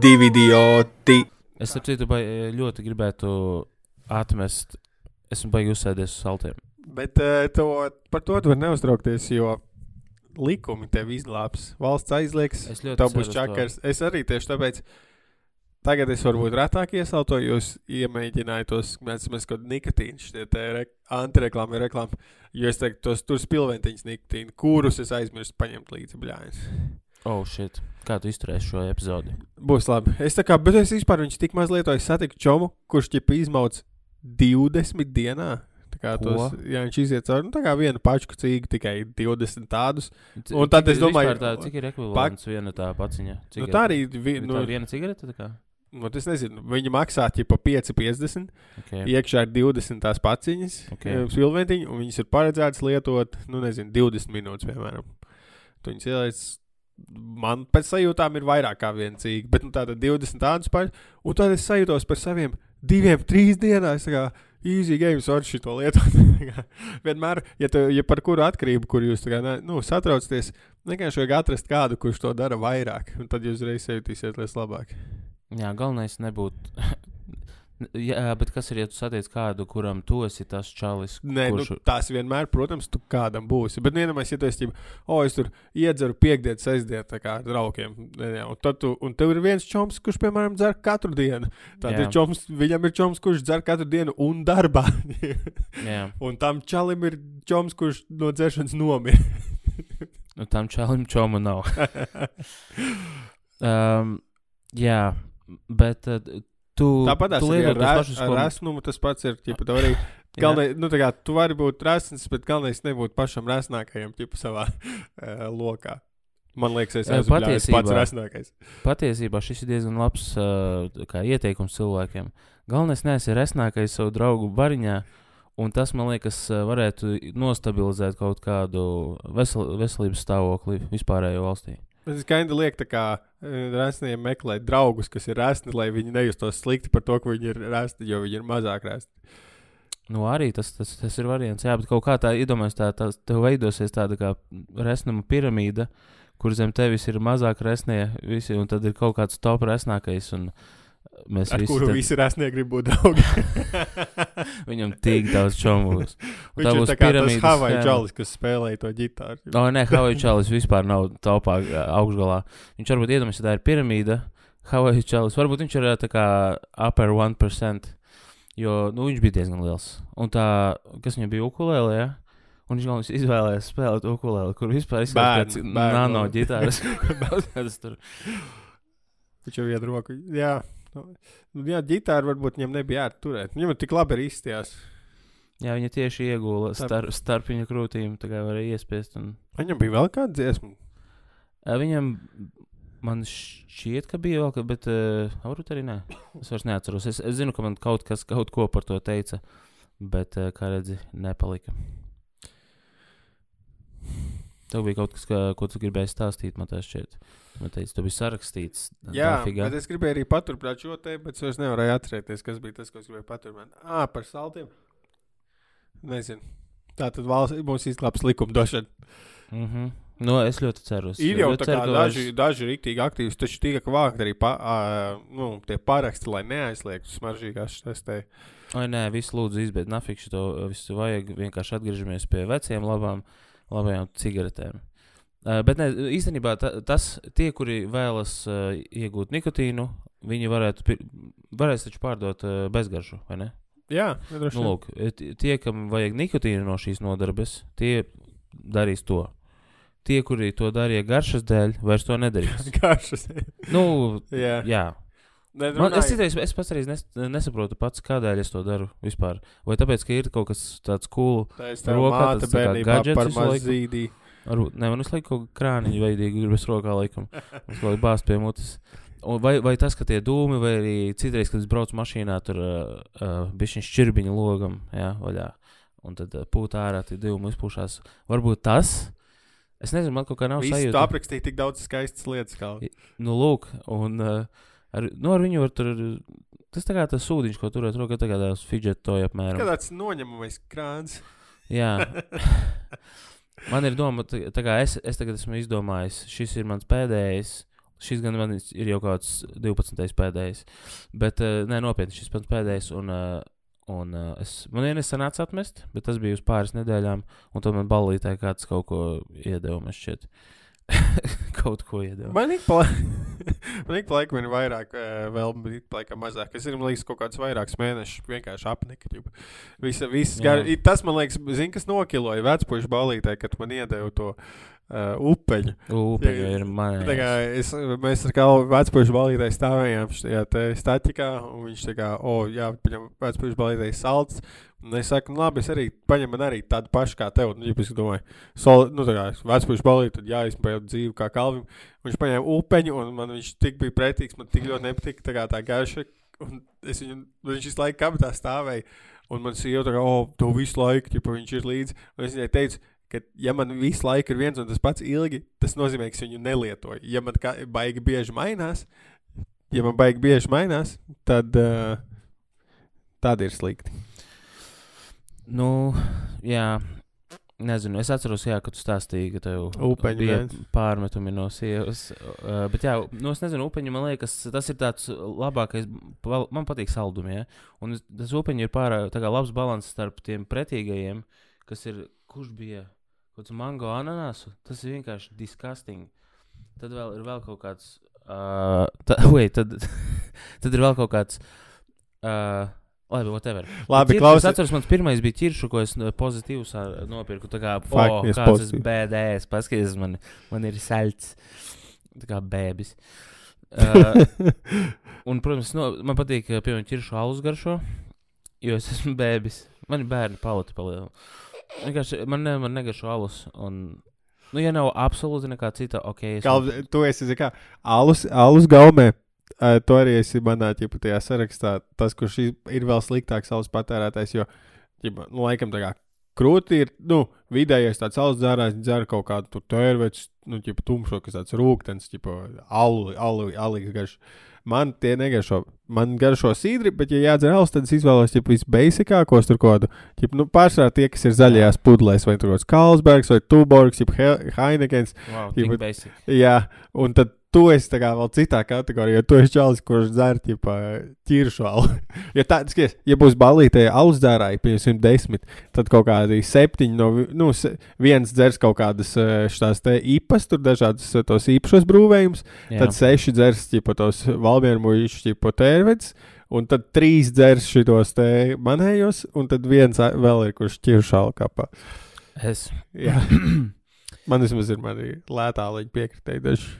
divi idioti. Es ap citu bai- ļoti gribētu atmest. Esmu baigi uzsēdies uz saltiem. Bet uh, to, par to tu vari neuztraukties, jo likumi tev izglābs. Valsts aizliegs, tev būs uz to. čakars. Es arī tieši tāpēc. Tagad es varbūt retāk iesaltoju, jūs iemēģinājāt tos, mēs kaut kādu nikotīnu, šitie te re, antireklāmu, reklāmu, jo es teiktu, tos tur spilventiņas nikotīnu, kurus es aizmirstu paņemt līdzi bļājas. Oh, shit. Kā tu izturēsi šo epizodi? Būs labi. Es tā kā, bet es vispār viņš tik maz lietoju, es satiku čomu, kurš ķipa izmauc 20 dienā. Tā kā Ko? tos, jā, viņš iziet cauri, nu tā kā vienu pačku cīgu, tikai 20 tādus. C- Un tad es domāju, Tā, cik ir ekvivalents viena tā paciņa? Cik Nu, tā arī, vi, nu, tā viena cigarete? tā kā? nu, es nezinu, viņi maksā ķipa 5,50. Okay. Iekšā ir 20 tās paciņas, Ok. okay. spilventiņi, un viņas ir paredzētas lietot, nu nezinu, 20 minūtes, piemēram. Tu viņas ieliec, man pēc sajūtām ir vairāk kā viena cīga, bet nu tātad 20 tādus paļus, un tad es sajūtos par saviem diviem, trīs dienās, easy games var šito lietot. Vienmēr, ja, tu, ja par kuru atkarību, kur jūs kā, nu, satraucaties, vienkārši vajag atrast kādu, kurš to dara vairāk, un tad jūs reiz jutīsieties labāk. Jā, galvenais nebūtu. Jā, bet kas ir, ja tu satiec kādu, kuram tu esi tas čalis? Nē, kurš... nu, tās vienmēr, protams, tu kādam būsi. Bet vienamais, ja tu esi, o, es tur iedzeru piekdienu, sestdienu, tā kā ar draugiem. Jā, un, tad tu, un tev ir viens čoms, kurš, piemēram, dzer katru dienu. Tad Jā. ir čoms, viņam ir čoms, kurš dzer katru dienu un darbā. Un tam čalim ir čoms, kurš no dzeršanas nomira. nu tam čalim čomu nav. um, jā, bet tu. Tāpat tu arī lieto ar, tos pašus ar resnumu tas pats ir. Ķipa, tev arī, Jā. galvenais, nu, kā, tu vari būt resns, bet galvenais nebūt pašam resnākajam ķipa, savā uh, lokā. Man liekas, es esmu bļāvis pats patiesībā- resnākais. Patiesībā šis ir diezgan labs uh, kā ieteikums cilvēkiem. Galvenais neesi resnākais savu draugu bariņā, un tas, man liekas, uh, varētu nostabilizēt kaut kādu vesel veselības stāvokli vispārējo valstī. Es gaidīju, liek, tā kā eh, resniem meklēt draugus, kas ir resni, lai viņi nejustos slikti par to, ka viņi ir resni, jo viņi ir mazāk resni. Nu, arī tas, tas, tas ir variants. Jā, bet kaut kā tā iedomājās, tā, tā tev veidosies tāda kā resnuma piramīda, kur zem tevis ir mazāk resnie visi, un tad ir kaut kāds top resnākais. un Mēs Ar visi kuru tad- visi resnie grib būt draugi. Viņam tik daudz čomus. Un Viņš ir tā kā tas Havaju schēma. čalis, kas spēlēja to ģitāru. O, nē, Havaju čalis vispār nav topā ā, augšgalā. Viņš varbūt iedomājas, ka tā ir piramīda. Havaju čalis varbūt viņš ir tā kā upper 1%. Jo nu, viņš bija diezgan liels. Un tā, kas viņam bija ukulēlē, ja? un viņš galvenais izvēlējās spēlēt ukulēli, kur vispār izskatās pēc nano ģitāras. Viņš jau iet roku. Jā, nu, jā ģitāra varbūt viņam nebija jāturēt. Viņam tik labi arī izstījās. Jā, viņa tieši iegūla Starp- starp, viņa krūtīm, tā kā varēja iespiest. Un... Viņam bija vēl kāda dziesma. Viņam, man šķiet, ka bija vēl, ka- bet uh, varbūt arī nē. Es vairs neatceros. Es, es zinu, ka man kaut kas, kaut ko par to teica, bet, uh, kā redzi, nepalika. Tev bija kaut kas, ka, ko tu gribēji stāstīt, man tas šķiet. Man teica, tu biji sarakstīts. Jā, dafigā. bet es gribēju arī paturpināt šo te, bet es nevarēju atcerēties, kas bija tas, ko es gribēju paturpināt. Ah, par saltiem. Nezinu. Tā tad valsts mums izglābs likumdošana. Mm -hmm. Nu, es ļoti ceru. Es Ir jau tā kā ceru, daži, vairs- daži rīktīgi aktīvi, taču tika vākt arī pa, a, nu, tie paraksti, lai neaizliegtu smaržīgās šīs te. Oi, nē, visu lūdzu izbeidz. Nafikšu to visu vajag. Vienkārši atgriežamies pie veciem, labām, labajām cigaretēm. Uh, bet ne, īstenībā ta, tas, tie, kuri vēlas uh, iegūt nikotīnu, viņi varētu, varēs taču pārdot uh, bezgaršu, vai ne? Jā. Nu, lūk, tie, kam vajag nikotīnu no šīs nodarbes, tie darīs to. Tie, kuri to darīja garšas dēļ, vairs to nedarīs. Garšas. nu, Jā. jā. Ne, Man, es, citreiz, es pats arī nes, nesaprotu, pats, kādēļ es to daru vispār. Vai tāpēc, ka ir kaut kas tāds cool, Tā rokā tas tā kā gadgets par visu maz laiku. zīdī. Varbūt, ne, man visu laiku kaut kā krāniņu veidīgi gribas rokā laikam. Es kaut kā bāzt pie mutes. Un vai, vai tas, ka tie dūmi, vai arī citreiz, kad es braucu mašīnā, tur uh, uh, bija šis čirbiņa logam, jā, vaļā. Un tad uh, pūt ārā tie dūmi izpūšās. Varbūt tas. Es nezinu, man kaut kā nav Viss tu sajūta. aprakstīja tik daudz skaistas lietas. Kā. Nu, lūk, un uh, ar, nu, ar viņu var tur. Tas tā kā tas sūdiņš, ko turēt rokā, tā kā tās fidget toja apmēram. Kā tāds noņemamais krāns. Jā. Man ir doma, tā, tā kā es, es tagad esmu izdomājis, šis ir mans pēdējais, Šis gan man ir jau kāds 12. pēdējais. Bet, uh, nē, nopietni, šis pats pēdējais. Un, uh, un uh, es, man vienreiz sanāca atmest, bet tas bija uz pāris nedēļām. Un tad man ballītē kāds kaut ko iedeva. Man šķiet, kaut ko iedeva. Man ik pa laikam ir vairāk, eh, vēl laikam mazāk. Es man liekas, kaut kāds vairākus mēnešus vienkārši apnika. ģipa. Visa, visas gar... Tas man liekas, zin, kas nokiloja vecpušu balītē, kad man iedeva to uh, upeņu. Upeņu ir man. Tā kā es, mēs ar kādu vecpušu balītē stāvējām šajā statikā, un viņš tā kā, o, jā, viņam vecpušu balītē salds. Un es saku, nu, labi, es arī paņemu man arī tādu pašu kā tev. Nu, ja es domāju, sol, nu, tā kā vecpušu balīte, tad jāizpēj dzīve kā kalvim. Viņš paņēma upeņu, un man viņš tik bija pretīgs, man tik ļoti nepatika tā, tā garša. Un es viņu, viņš visu laiku kabatā stāvēja, un man sieva tā kā, o, tu visu laiku, ja viņš ir līdzi. Un es viņai teicu, ka, ja man visu laiku ir viens un tas pats ilgi, tas nozīmē, ka es viņu nelietoju. Ja man kā, baigi bieži mainās, ja man baigi bieži mainās, tad uh, tāda ir slikti. Nu, jā. Nezinu, es atceros, jā, ka tu stāstīji, ka tev Upeņu bija viens. pārmetumi no sievas. Uh, bet, jā, nu, es nezinu, upeņi man liekas, tas ir tāds labākais. Man patīk saldumi, ja? un tas upeņi ir pārāk labs līdzsvars starp tiem pretīgajiem, kas ir, kurš bija kaut kāds mango ananāsu. Tas ir vienkārši disgusting. Tad vēl ir vēl kaut kāds. Uh, ta, wait, tad, tad ir vēl kaut kāds. Uh, Labi, whatever. Labi, Ķiršu- Es klausies. atceros, mans pirmais bija ķiršu, ko es pozitīvs ā, nopirku. Tā kā, oh, es kāds tas. BDS, paskaties, man, man ir salds. Tā kā bēbis. Uh, un, protams, no, man patīk, piemēram, ķiršu alus garšo, jo es esmu bēbis. Man ir bērni palati palielu. Vienkārši man, ne, man negaršo alus. Un, nu, ja nav absolūti nekā cita, ok. Es Galv, tu esi, zini kā, alus, alus gaumē. Uh, tu arī esi manā ķipa, tajā sarakstā. Tas, kurš ir vēl sliktāks savs patērētājs, jo, ķipa, nu, laikam, tā kā krūti ir, nu, vidējais tāds alus dzērājs, dzer kaut kādu tur tērveču, nu, ķipa, tumšo, kas tāds rūkstens, ķipa, alu, alu, alīgs garš. Man tie negaršo. Man garšo sīdri, bet, ja jādzer alus, tad es izvēlos ķipa visbeisikākos tur kaut kādu. Ķipa, nu, pārsvarā tie, kas ir zaļajās pudelēs, vai tur kaut kāds Kalsbergs vai Tuborgs, He- Heinekens. Wow, basic. Jā, un tad tu esi tā kā vēl citā kategorijā, jo tu esi čalis, kurš dzer ķipa ķiršu alu. ja tā, skaties, ja būs balītē alus dzērāji, piemēram, desmit, tad kaut kādi septiņi no, nu, viens dzers kaut kādas eh, šās te īpas, tur dažādas eh, tos īpašos brūvējumus, tad seši dzers ķipa tos valmiermuļus, ķipa tērvets, un tad trīs dzers šitos te manējos, un tad viens vēl ir, kurš ķiršu alu kapā. Es. Jā. Man vismaz ir mani lētā līņa piekritēji daži.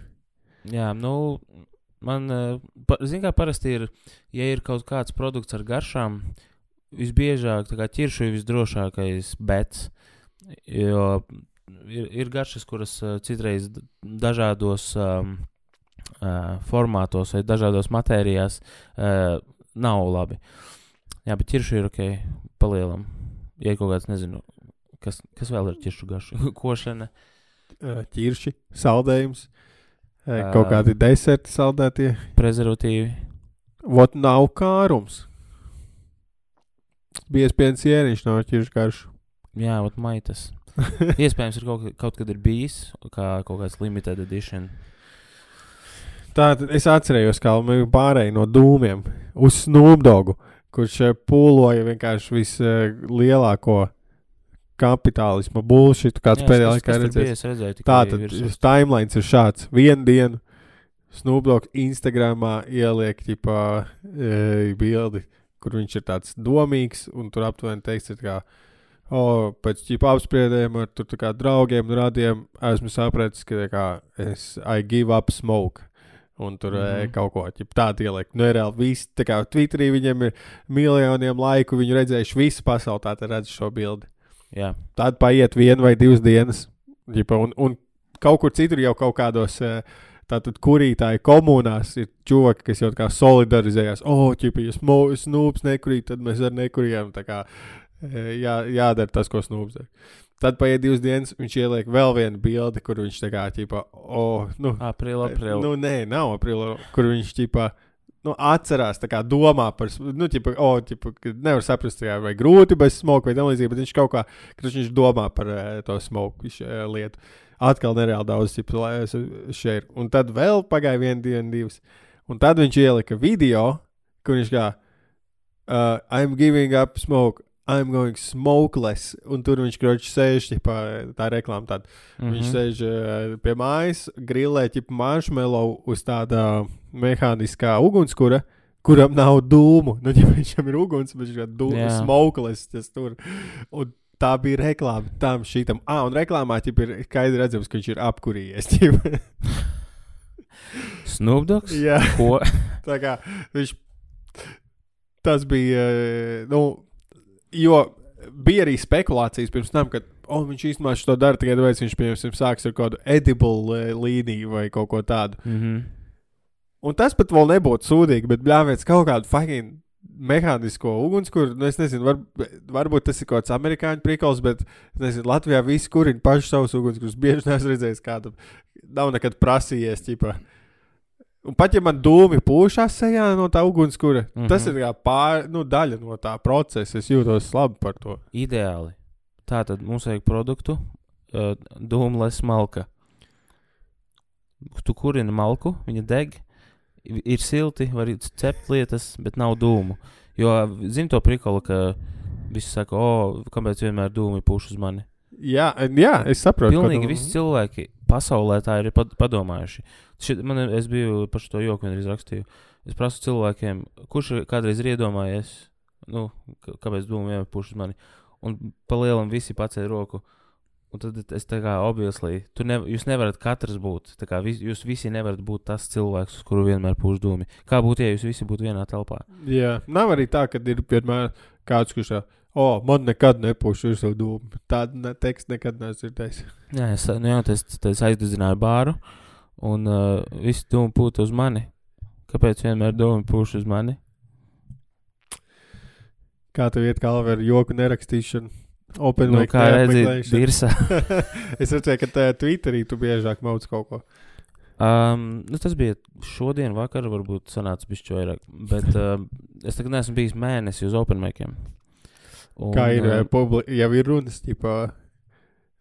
Jā, nu, man, zināmā kā parasti ir, ja ir kaut kāds produkts ar garšām, visbiežāk, ķiršu ir visdrošākais bets, jo ir, ir garšas, kuras uh, citreiz dažādos um, uh, formātos vai dažādos matērijās uh, nav labi. Jā, bet ķiršu ir ok, palielam. Ja ir kaut kāds, nezinu, kas, kas vēl ir ķiršu garša, košana. ķirši, saldējums, Ā. kaut kādi deserti saldētie. prezervatīvi. Vot nav kārums. Biezpienas ieriņš nav ķiršu garšu. Jā, vat maitas. Iespējams, ir kaut, kaut kad ir bijis kā kaut kāds limited edition. Tā tad es atcerējos, kā mēs pārējām no dūmiem uz Snubdogu, kurš pūloja vienkārši vislielāko kapitālismu bullshit, kāds pēdējā laikā redzējis. Tā tad timelines ir šāds. Vienu dienu Snubdogs Instagramā ieliek ķipā, e, bildi, kur viņš ir tāds domīgs, un tur aptuveni teiks, ir kā, o, pēc ķipa apspriedēm ar tur kā draugiem un radiem, esmu sapratis, ka kā es I give up smoke. Un tur mm. -hmm. kaut ko tādu ielikt. Nu, reāli viss, tā kā Twitterī viņam ir miljoniem laiku, viņi redzējuši visu pasauli, tā redz šo bildi. Jā, Tad paiet viena vai divas dienas, ģipa, un, un kaut kur citur jau kaut kādos eh, tātad kurītāju komunās ir čūvaki, kas jau tā kā solidarizējās. O, oh, ķipa, ja snūps nekurīt, tad mēs arī nekurījām. Tā kā eh, jā, jādara tas, ko snūps dara. Tad paiet divas dienas, viņš ieliek vēl vienu bildi, kur viņš tā kā, ķipa, o, oh, nu, aprīlī, aprīlī. Nu, nē, nav aprīlī, kur viņš ķipā. Nu, atcerās, tā kā domā par, nu, ķipa, o, ķipa, ka nevar saprast, kā, vai grūti bez smoka vai tam līdzīgi, bet viņš kaut kā, kad viņš domā par uh, to smoku viņš, uh, lietu. Atkal nereāli daudz šeit. Un tad vēl pagāja viena diena, divas. Un tad viņš ielika video, kur viņš kā uh, I'm giving up smoke. I'm going smokeless. Un tur viņš kroķis sēž, ķipā, tā reklāma. Tāda. Mm -hmm. Viņš sēž uh, pie mājas, grilē ķipa marshmallow uz tāda mehāniskā ugunskura, kuram nav dūmu. Nu, ja viņam ir uguns, bet viņš ir dūmu, smokeless. Tas tur. Un tā bija reklāma tam šitam. Ah, un reklāmā ķip, ir skaidri redzams, ka viņš ir apkurījies. Snoopdogs? Jā. Ko? Tā kā viņš. Tas bija. eh, Nu, jo bija arī spekulācijas pirms tam, ka oh, viņš īstenībā to dara tikai tāpēc, ka viņš piemēram sāks ar kādu edible eh, līniju vai kaut ko tādu. Mm -hmm. Un tas pat vēl nebūtu sūdīgi, bet bļāviens kaut kādu fucking mehānisko ugunskura. Nu, es nezinu, var, varbūt tas ir kaut kāds amerikāņu prikals, bet nezinu, Latvijā visi kurina paši savus ugunskurus. Bieži neesmu redzējis kādu. Nav nekad prasījies, ķipā. Un pat ja man dūmi pūšās sejā no tā ugunskura, mm. -hmm. tas ir kā pār, nu, daļa no tā procesa. Es jūtos labi par to. Ideāli. Tā tad mums vajag produktu, uh, dūmless malka. Tu kurini malku, viņa deg, ir silti, var cept lietas, bet nav dūmu. Jo, zini to prikolu, ka visi saka, o, kāpēc vienmēr dūmi puš uz mani? Jā, jā es saprotu. Pilnīgi visi cilvēki pasaulē tā ir pad- padomājuši. Šit, man, es biju par to joku vienreiz rakstīju. Es prasu cilvēkiem, kurš kādreiz ir iedomājies, nu, kāpēc dūmi vienmēr puš uz mani. Un pa lielam visi pacēla roku. Un tad es tā kā tu ne, jūs nevarat katrs būt. Kā, vis, jūs visi nevarat būt tas cilvēks, uz kuru vienmēr pūš dūmi. Kā būtu, ja jūs visi būtu vienā telpā? Jā, nav arī tā, ka ir vienmēr kāds, kurš tā, o, man nekad nepūš virsū dūmu. Tādu ne, tekstu nekad neesmu dzirdējis. Jā, es, nu, jā, tas, tas aizdedzināju bāru, un uh, visi dūmi pūta uz mani. Kāpēc vienmēr dūmi pūš uz mani? Kā tev iet galvā ar joku nerakstīšanu? Open Nu, kā redzēt, virsā. es redzēju, ka tā Twitterī tu biežāk mauc kaut ko. Um, nu, tas bija šodien, vakar, varbūt sanāca bišķi vairāk. Bet uh, es tagad neesmu bijis mēnesi uz Open Maikiem. Un, Kā ir, uh, uh, publi... jau ir runas, tipā,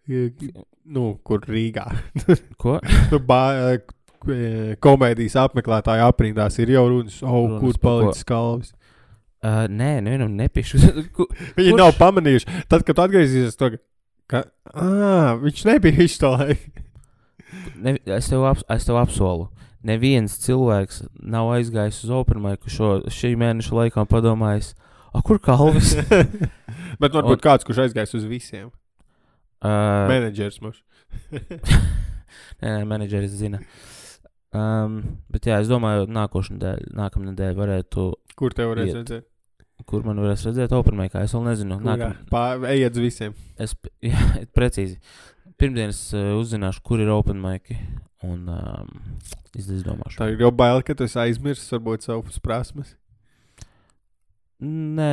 nu, kur Rīgā. ko? nu, bā, eh, eh, komēdijas apmeklētāju aprindās ir jau runas, oh, Runas kur palicis kalvis. Uh, nē, nevienam nepiešu. Ku- Viņi Kurš? nav pamanījuši. Tad, kad tu atgriezīsies, to, ka ah, viņš nebija visu to laiku. ne, es, tev ap, es tev apsolu. Neviens cilvēks nav aizgājis uz Open Maiku šo šī mēneša laikā un padomājis, ah, kur kalvis? Bet varbūt kāds, kurš aizgājis uz visiem. uh, Menedžers mums. Nē, nē, menedžeris zina. Um, bet jā, es domāju, nākošais nedēļa, nākamā nedēļa varētu, Kur te varēs Iet. redzēt? kur man varēs redzēt Openmaikā. Es vēl nezinu. Nākam, Pā- Ejiet uz visiem. es, jā, precīzi. Pirmdien es uh, uzzināšu, kur ir Openmaiki. Un um, es izdomāšu. Tā ir jau bail, ka tu esi aizmirsis varbūt savus prasmes. Nē,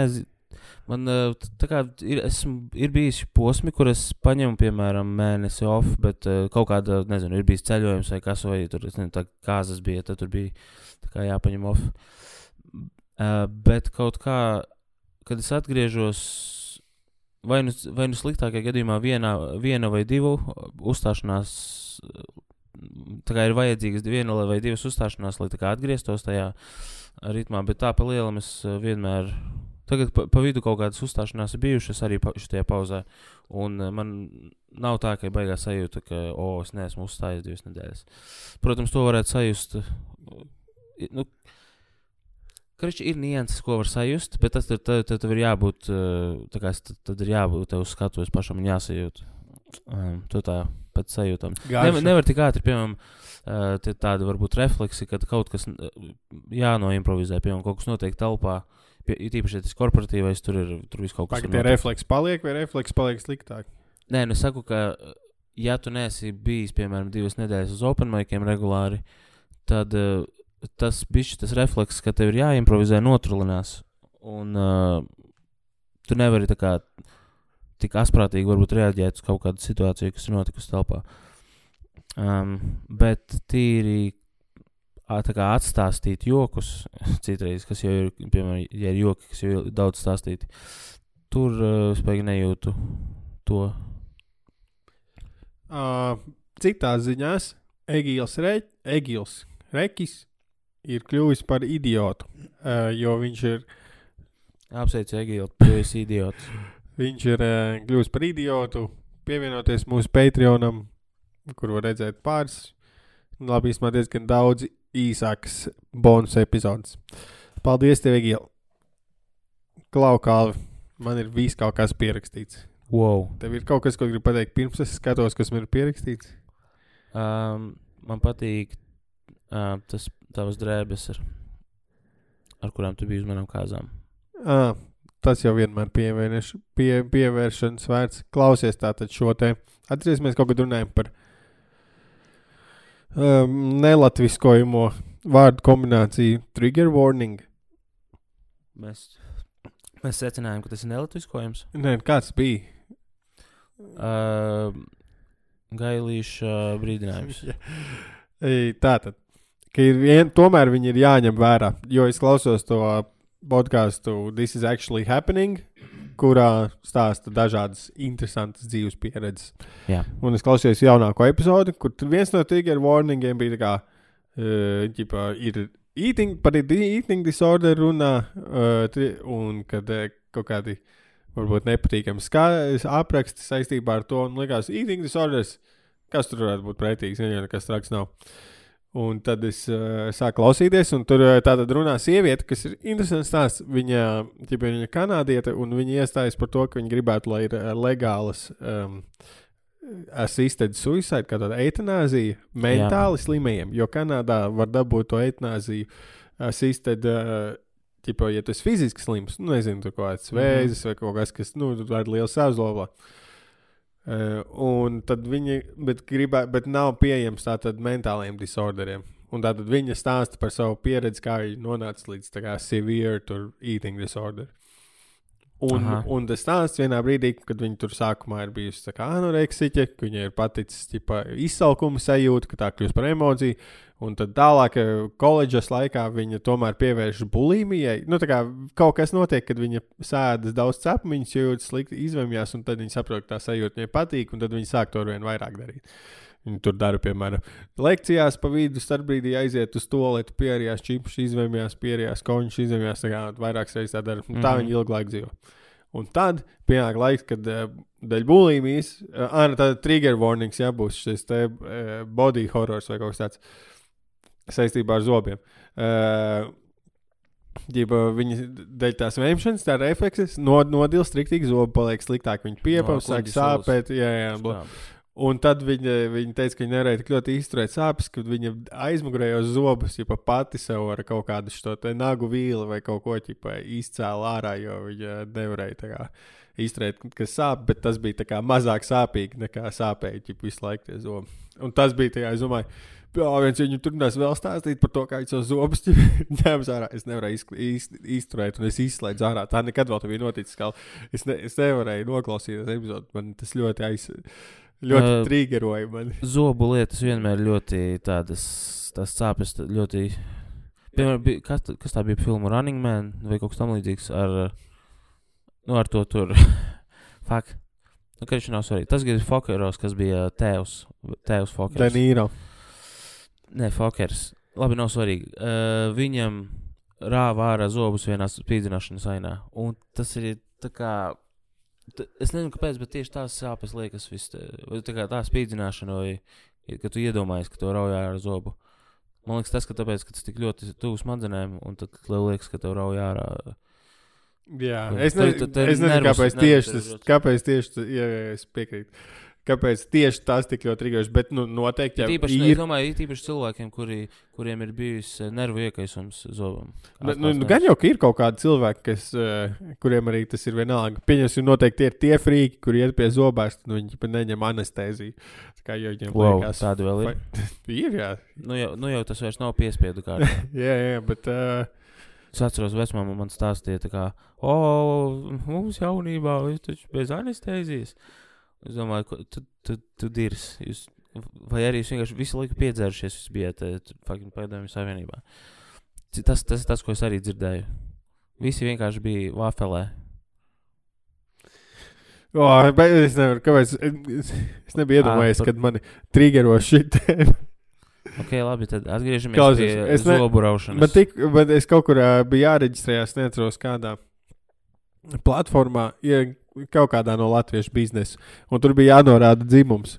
man uh, tā kā ir, esmu, ir bijis posmi, kur es paņemu, piemēram, mēnesi off, bet uh, kaut kāda, nezinu, ir bijis ceļojums vai kas, vai tur, nezinu, tā kāzas bija, tad tur bija kā jāpaņem off. Uh, bet kaut kā, kad es atgriežos, vai nu, vai nu sliktākajā gadījumā vienā, viena vai divu uzstāšanās, uh, tā kā ir vajadzīgas viena vai divas uzstāšanās, lai atgrieztos tajā ritmā, bet tā pa lielam es uh, vienmēr. Tagad pa, pa vidu kaut kādas uzstāšanās ir bijušas arī pa, šajā pauzē. Un uh, man nav tā, ka ir baigā sajūta, ka, o, oh, es neesmu uzstājies divas nedēļas. Protams, to varētu sajust. i- Nu, Krišķi ir nianses, ko var sajust, bet tas tad, tad, tad ir jābūt, kā tad, tad ir jābūt tev uz skatuves pašam un jāsajūt. Um, to tā pēc sajūtām. Nevar, nevar tik ātri, piemēram, uh, tādi varbūt refleksi, kad kaut kas jānoimprovizē, piemēram, kaut kas notiek telpā. It īpaši, ja tas korporatīvais, tur ir tur viss kaut kas Pagaid, var tie refleksi paliek vai refleksi paliek sliktāk? Nē, nu es saku, ka, ja tu neesi bijis, piemēram, divas nedēļas uz open maikiem regulāri, tad uh, tas bišķi, tas refleks, ka tev ir jāimprovizē, notrulinās. Un uh, tu nevari tā kā tik asprātīgi varbūt reaģēt uz kaut kādu situāciju, kas ir notikusi telpā. Um, bet tīri kā atstāstīt jokus, citreiz, kas jau ir, piemēram, ja ir joki, kas jau ir daudz stāstīti, tur uh, baigi nejūtu to. Uh, citās ziņās Egīls, Re, Egīls Rekis ir kļuvis par idiotu, uh, jo viņš ir, Apsveicu, Egīlu, tu esi idiots. viņš ir uh, kļuvis par idiotu, pievienoties mūsu Patreonam, kur var redzēt pāris, labi, īstenībā diezgan daudz īsākas bonus epizodes. Paldies, tev, Egīl! Klaukāli, man ir viss kaut kas pierakstīts. Wow. Tev ir kaut kas, ko gribi pateikt, pirms es skatos, kas man ir pierakstīts. Um, man patīk uh, tas tavs drēbes, ar, ar kurām tu biji uz manām kāzām. À, tas jau vienmēr pievērš, pie, pievēršanas vērts. Klausies tātad šo te. Atcerēsimies, kaut kad runājam par um, nelatviskojamo vārdu kombināciju trigger warning. Mēs, mēs secinājām, ka tas ir nelatviskojams. Nē, kāds bija? Uh, gailīša brīdinājums. Ei, Tātad, ka ir vien, tomēr viņi ir jāņem vērā, jo es klausos to podkāstu This is actually happening, kurā stāsta dažādas interesantas dzīves pieredzes. Jā. Un es klausījos jaunāko epizodi, kur viens no trigger warningiem bija tā kā, uh, ģipa, ir eating, par eating disorder runā, uh, tri- un kad uh, kaut kādi varbūt nepatīkami apraksti saistībā ar to, un likās, eating disorders, kas tur varētu būt pretīgs, jau nekas traks nav. Un tad es uh, sāku klausīties, un tur uh, tātad runā sieviete, kas ir interesants stāsts. Viņa, ja viņa ir kanādiete, un viņa iestājas par to, ka viņa gribētu, lai ir uh, legālas um, assisted suicide, kā tāda eitanāzija mentāli slimajiem. Jo Kanādā var dabūt to eitanāziju assisted. Uh, Tipo, ja tu esi fiziski slims, nu, nezinu, kāds Mhm. vēzis vai kaut kas, kas, nu, tur ir liels sāzlobā. Uh, un tad viņi, bet, gribē, bet nav pieejams tātad mentāliem disorderiem. Un tātad viņa stāsta par savu pieredzi, kā viņa nonāca līdz severe eating disorder. Un, Aha. un tas stāsts vienā brīdī, kad viņa tur sākumā ir bijusi anoreksiķe, ka viņai ir paticis ķipa, izsalkuma sajūta, ka tā kļūst par emociju. Un tad tālāk, eh, koledžas laikā viņa tomēr pievēršas bulimijai. Nu, tā kā kaut kas notiek, kad viņa sēdas daudz cepumiņus, jūtas slikti, izvēmjās, un tad viņa saprot, ka tā sajūta viņai patīk, un tad viņa sāk to ar vien vairāk darīt. Viņa tur dara, piemēram, lekcijās pa vidu starpbrīdī aiziet uz to, lai tu pierījās čipus, izvēmjās, pierījās končus, izvēmjās, tā kā vairākas reizes tā dara. Un tā Mhm. viņa ilgu laiku dzīvo. Un tad pienāk laiks, kad dēļ bulimijas, uh, ah, tāda trigger warnings jābūs šis te uh, body horrors vai kaut kas tāds saistībā ar zobiem. Ģiba, viņa dēļ tās vēmšanas, tā reflekses, nod, nodils striktīgi, zobi paliek sliktāk. Viņa piepaus, No, sāk sāpēt. Jā, jā, bla. Un tad viņa, viņa teica, ka viņa nevarēja tik ļoti izturēt sāpes, kad viņa aizmugurējos zobus, ja pati sev ar kaut kādu šo nagu vīli vai kaut ko tādu izcēlā ārā, jo viņa nevarēja kā izturēt, kas sāp, bet tas bija kā mazāk sāpīgi nekā sāpēja ķip, visu laiku tie zobi. Un tas bija tā, kā, es domāju, Jā, viens viņu turpinās vēl stāstīt par to, kā viņš savus zobus ņēma ārā. Es nevarēju izk- iz, izturēt, un es izslēdzu ārā. Tā nekad vēl nebija noticis. Es, ne, es nevarēju noklausīties epizodi. Man tas ļoti aiz, ļoti uh, triggeroja. Man. Zobu lietas vienmēr ļoti tādas, tās sāpes ļoti. Piemēram, bija, kas, kas tā bija filma Running Man vai kaut kas tamlīdzīgs ar, nu, ar to tur. Fak. Nu, ka viņš nav svarīgi. Tas bija Fokeros, kas bija tēvs. Tēvs Fokers. Danīro. Nē, Fokers. Labi, nav svarīgi. Uh, viņam rāva ārā zobus vienā spīdzināšanas ainā. Un tas ir tā kā. Es nezinu, kāpēc, bet tieši tās sāpes liekas, vis, vai tā, tā spīdzināšana, vai ka tu iedomājies, ka to rauj ārā zobu. Man liekas, tas, ka tāpēc, ka tas tik ļoti tuvu smadzenēm, un tad liekas, ka tev rauj ārā. Jā, es, nezinu, kāpēc tieši ir tas, ļoti- kāpēc tieši tas, jā, jā, es piekrītu. Kāpēc tieši tas tik ļoti triggerojas, bet nu, noteikti jau Tīpaši, ne, es ir. domāju, ir tīpaši cilvēkiem, kuri, kuriem ir bijis eh, nervu iekaisums zobam. Nu, nu, nu, gan jau, ka ir kaut kādi cilvēki, kas, uh, kuriem arī tas ir vienalga. Pieņemsim, noteikti ir tie frīki, kuri iet pie zobārsta, nu viņi pat neņem anestēziju. Tā kā jau viņiem Wow, liekas, tādi vēl ir. ir, jā. Nu jau, nu jau tas vairs nav piespiedu kārtā. jā, jā, bet. Uh, Es atceros, vecmāmiņa man stāstīja, tā kā, o, mums jaunībā ir taču bez anestēzijas. Es domāju, ka tu, tu, tu dirs. Jūs, vai arī jūs vienkārši visu laiku piedzērušies, jūs bijat eh, padomju savienībā. Tas, tas ir tas, ko es arī dzirdēju. Visi vienkārši bija vafelē. Oh, es nevaru, kāpēc. Es, es nebiju iedomājies, par- kad mani trigero šī tēma. Ok, labi, tad atgriežamies Klausies, pie es ne- zobu raušanas. Bet, tik, bet es kaut kur uh, biju jāreģistrējās, neatceros kādā platformā, ja, kaut kādā no latviešu biznesa. Un tur bija jānorāda dzimums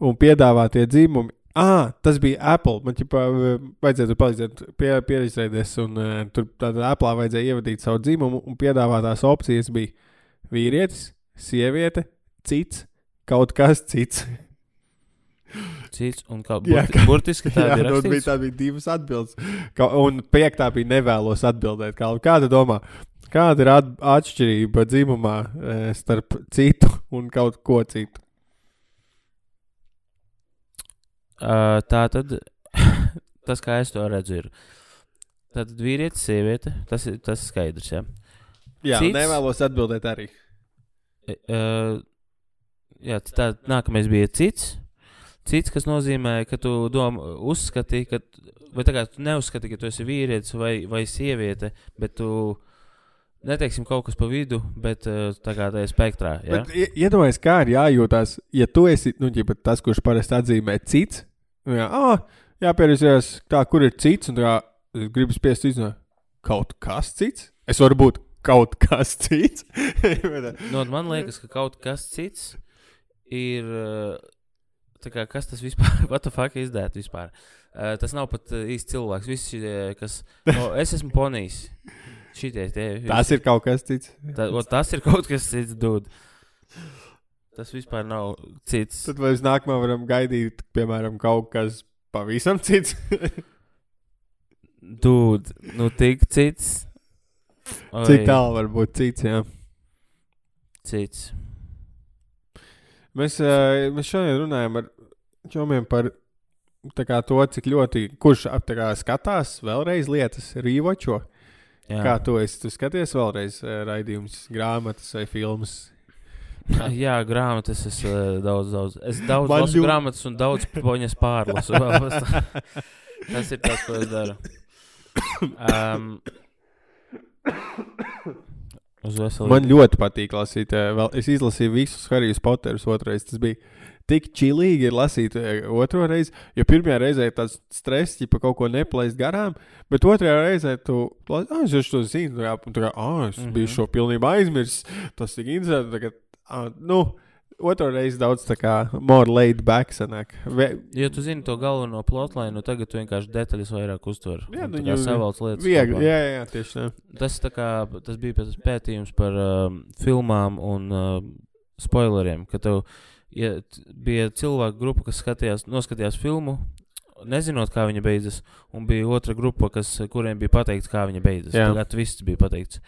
un piedāvātie dzimumi. Ah, tas bija Apple. Man ķipa, vajadzēja tur palīdzēt, pie, pierakstēties. Un uh, tur tādā Apple vajadzēja ievadīt savu dzimumu. Un piedāvātās opcijas bija vīrietis, sieviete, cits, kaut kas cits. Cits un kā Jā, burti, kā- burtiski tā Jā, bija, tā bija divas atbildes. Ka, un piektā bija nevēlos atbildēt. Kā, kāda domā, kāda ir at, atšķirība dzimumā e, starp citu un kaut ko citu? Uh, tā tad, tas kā es to redzu, ir. Tātad vīrietis, sieviete, tas ir, tas ir skaidrs. Ja? Jā, Cits? nevēlos atbildēt arī. Uh, jā, tā nākamais bija cits. Cits, kas nozīmē, ka tu domā, uzskati, ka, vai tā kā tu neuzskati, ka tu esi vīrietis vai, vai sieviete, bet tu neteiksim kaut kas pa vidu, bet uh, tā kā tajā spektrā. Ja? Iedomājieties, kā ir jājūtās, ja tu esi nu, ģipa, tas, kurš parasti atzīmē cits. Nu, jā, ah, jāpieredzējās, tā, kur ir cits. Un tā, es gribu spiest izdarīt kaut kas cits. Es varu būt kaut kas cits. Nu, un man liekas, ka kaut kas cits ir. tā Kā, kas tas vispār ir? What the fuck is that vispār? Uh, tas nav pat īsti cilvēks. Visi, kas. No, es esmu ponijs. Šitie tie. Tas ir kaut kas cits. Ta, o, tas ir kaut kas cits, dude. Tas vispār nav cits. Tad mēs nākamā varam gaidīt, piemēram, kaut kas pavisam cits. Dude, nu tik cits. Oi, Cik tālu var būt cits? Jā. Cits. Mēs, mēs šodien runājam ar čomiem par tā kā, to, cik ļoti kurš kā, skatās vēlreiz lietas, rīvočo. Jā, Kā tu esi? Tu skaties vēlreiz uh, raidījumus, grāmatas vai filmas. Jā grāmatas es uh, daudz, daudz. Es daudz Man lasu ļu- grāmatas un daudz poņas pārlasu. tas ir tas, ko es daru. Um. Man ļoti patīk lasīt. Uh, vēl, es izlasīju visus Harijus Poterus otrais. Tas bija tik čilīgi ir lasīt uh, otro reizi. Jo pirmajā reizē ir tāds stress, ja pa kaut ko neplaist garām, bet otrajā reizē tu ah, es to zinu. Jā, un tā kā, ah, es mm Mhm. -hmm. biju šo pilnībā aizmirsis. Tas tik interesanti. Tagad, ah, nu, otru reizi daudz tā kā more laid back sanāk. Ve, Ja tu zini to galveno plotlainu, nu tagad tu vienkārši detaļas vairāk uztver. Jā, nu, jau- savalc lietas. viegli, kopā. jā, jā, tieši tā. Tas, tā kā, tas bija pētījums par um, filmām un uh, spoileriem. Ka tev ja, bija cilvēku grupa, kas skatījās, noskatījās filmu, nezinot, kā viņa beidzas, un bija otra grupa, kas, kuriem bija pateikts, kā viņa beidzas. Jā. Tagad viss bija pateikts.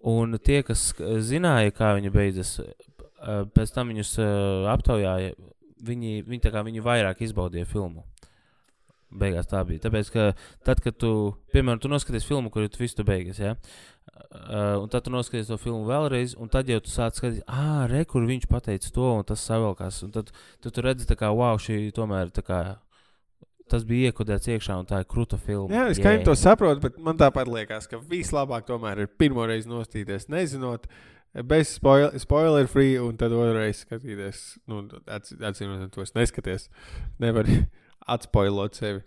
Un tie, kas sk- zināja, kā viņa beidzas, uh, pēc tam viņus uh, aptaujāja, viņi, viņi, viņi vairāk izbaudīja filmu. Beigās tā bija. Tāpēc, ka tad, kad tu, piemēram, tu noskaties filmu, kur ir viss tu beigas, ja? uh, un tad tu noskaties to filmu vēlreiz, un tad jau tu sāc skatīties, ah, re, kur viņš pateica to, un tas savelkās. Un tad tu, tu redzi, kā, wow, šī tomēr tā kā. Tas bija iekodēts iekšā, un tā ir krūta filma. Jā, es kā to saprotu, bet man tāpat liekas, ka vislabāk tomēr ir pirmo reizi nostīties, nezinot, bez spoil spoiler free, un tad otrreiz skatīties. Nu, atcīmot, to es neskaties. Nevar atspoilot sevi.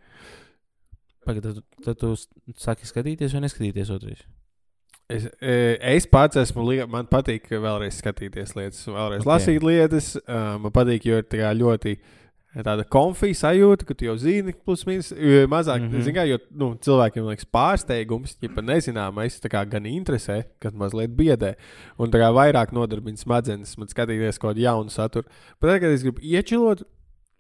Pagaid, tad, tad tu s- saki skatīties vai neskatīties otrais. Es, e, es pats esmu, man patīk vēlreiz skatīties lietas, vēlreiz Ok. okay. lasīt lietas. Uh, man patīk, jo ir ļoti tāda konfija sajūta, ka tu jau zini, plus mīnus jo mazāk. Mm. -hmm. Kā, jo nu, cilvēkiem liekas pārsteigums, ja pat nezināmais, tā kā gan interesē, kad mazliet biedē. Un tā kā vairāk nodarbina smadzenes, man skatīties kaut kādu jaunu saturu. Bet tagad, es gribu iečilot,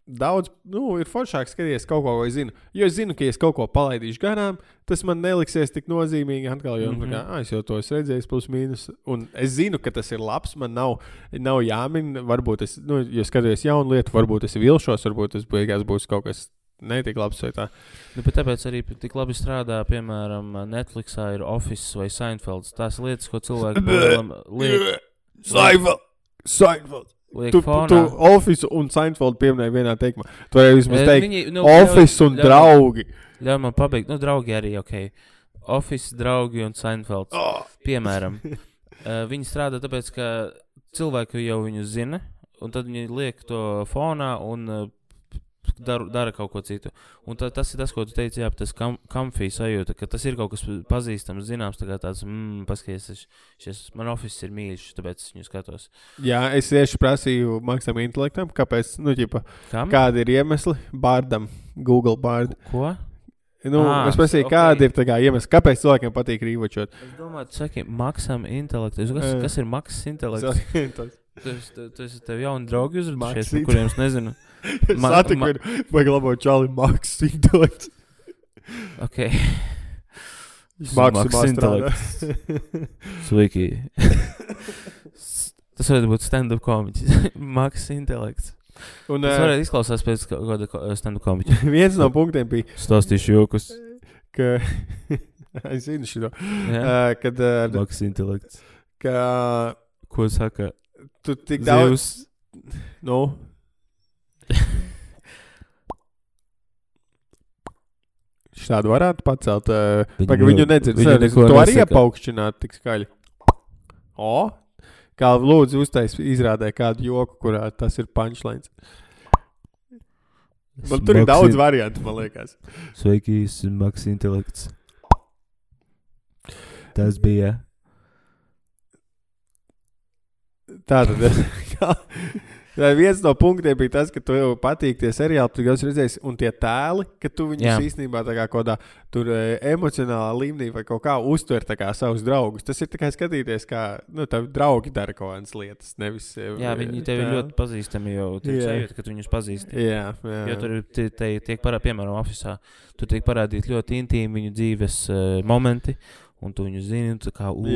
daudz, nu, ir foršāk skatīties kaut ko, ko es zinu. Jo es zinu, ka ja es kaut ko palaidīšu garām, tas man neliksies tik nozīmīgi. Atkal, jo, mm Mhm. -hmm. kā, ah, es jau to esmu redzējis, plus mīnus. Un es zinu, ka tas ir labs. Man nav, nav jāmin, varbūt es, nu, ja skatos jaunu lietu, varbūt es vilšos, varbūt tas beigās būs kaut kas netik labs vai tā. Nu, tāpēc arī tik labi strādā, piemēram, Netflixā ir Office vai Seinfelds. Tās lietas, ko cilvēki liek, Seinfeld! Seinfeld! Tu, tu Office un Seinfeld pieminēji vienā teikumā. Tu vari vismaz teikt, viņi, nu, Office ļauj- un ļauj draugi. Ļauj man pabeigt, nu, draugi arī, ok. Office, draugi un Seinfelds. Oh. Piemēram, uh, viņi strādā tāpēc, ka cilvēki jau viņu zina, un tad viņi liek to fonā un uh, dara, dara kaut ko citu. Un tā, tas ir tas, ko tu teici, jā, tas kam, kamfī sajūta, ka tas ir kaut kas pazīstams, zināms, tā kā tāds, mmm, paskaties, šis man oficiāls ir mīļš, tāpēc es viņu skatos. Jā, es tieši prasīju māksliniekam, intelektam, kāpēc, nu, ģipa, kādi ir iemesli bārdam, Google bārdu. Ko? Nu, Ā, es prasīju, ok. okay. kādi ir tā kā iemesli, kāpēc cilvēkiem patīk rīvočot. Es domāju, tu saki, maksam intelektu. Kas, kas ir maksas intelekts? Tas- esi tev jauni draugi uzrunājušies, kuriem es nezinu. Es Ma- satiku ma- viņu, vajag labot čali mākslas intelekts. Ok. Strādā. intelekts. Sveiki. Tas varētu būt stand-up komiķis. Maksas intelekts. Un Tas uh, varētu izklausās pēc kāda stand-up komiķa. viens no punktiem bija, Stāstīšu jokus. ka. es zinu šo. Jā. Uh, kad uh, Maksas intelekts. ka Ko saka? tu tik daudz. Zivs. Nu, Šādu varētu pacelt. Uh, Viņa Pagaid, viņu nedzird. Viņu neko to arī nesaka. iepaukšķināt tik skaļi. O, kā lūdzu uztais izrādē kādu joku, kurā tas ir punchlines. Man tur ir daudz variantu, man liekas. Sveiki, Maks intelekts. Tas bija. Tā tad Tā viens no punktiem bija tas, ka tev patīk tie seriāli, tu jau esi redzējis, un tie tēli, ka tu viņus Jā. īstenībā kā kādā tur e, emocionālā līmenī vai kaut kā uztver kā savus draugus. Tas ir tikai skatīties, kā nu, tavi draugi dara kaut kādas lietas. Nevis, e, Jā, viņi tev ir ļoti pazīstami jau. Tur Jā. sajūta, ka tu viņus pazīsti. Jā, jā. Jo tur ir tie- tie tiek parādīti, piemēram, oficiālā. Tur tiek parādīti ļoti intīmi viņu dzīves uh, momenti, un tu viņus zini, un tu kā ugh,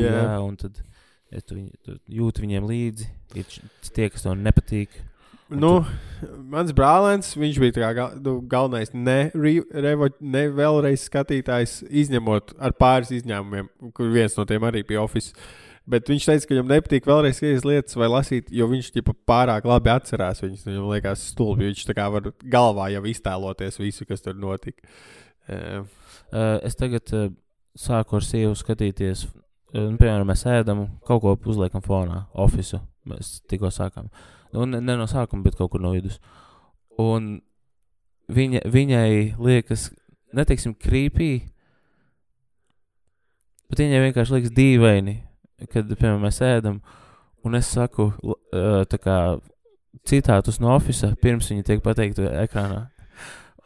Ja tu, tu jūti viņiem līdzi. Ir tie, kas tev nepatīk. Nu, mans brālēns, viņš bija gal, nu, galvenais ne, re, revo, ne vēlreiz skatītājs, izņemot ar pāris izņēmumiem, kur viens no tiem arī bija oficiāls. Bet viņš teica, ka viņam nepatīk vēlreiz skatīties lietas vai lasīt, jo viņš ģipa, pārāk labi atcerās viņas. Viņam liekas, stulbi. Viņš tā kā var galvā jau iztēloties visu, kas tur notika. Uh, Uh, es tagad uh, sāku ar sievu skatīties. Uh, nu, piemēram, mēs ēdam, kaut ko uzliekam fonā, oficiālu. Mēs tikko sākām. Nu, ne, ne no sākuma, bet kaut kur no vidus. Un viņa, viņai liekas, neteiksim, krīpīgi, bet viņai vienkārši liekas dīvaini, kad, piemēram, mēs ēdam, un es saku, uh, tā kā citātus no oficiāla, pirms viņa tiek pateikta ekrānā.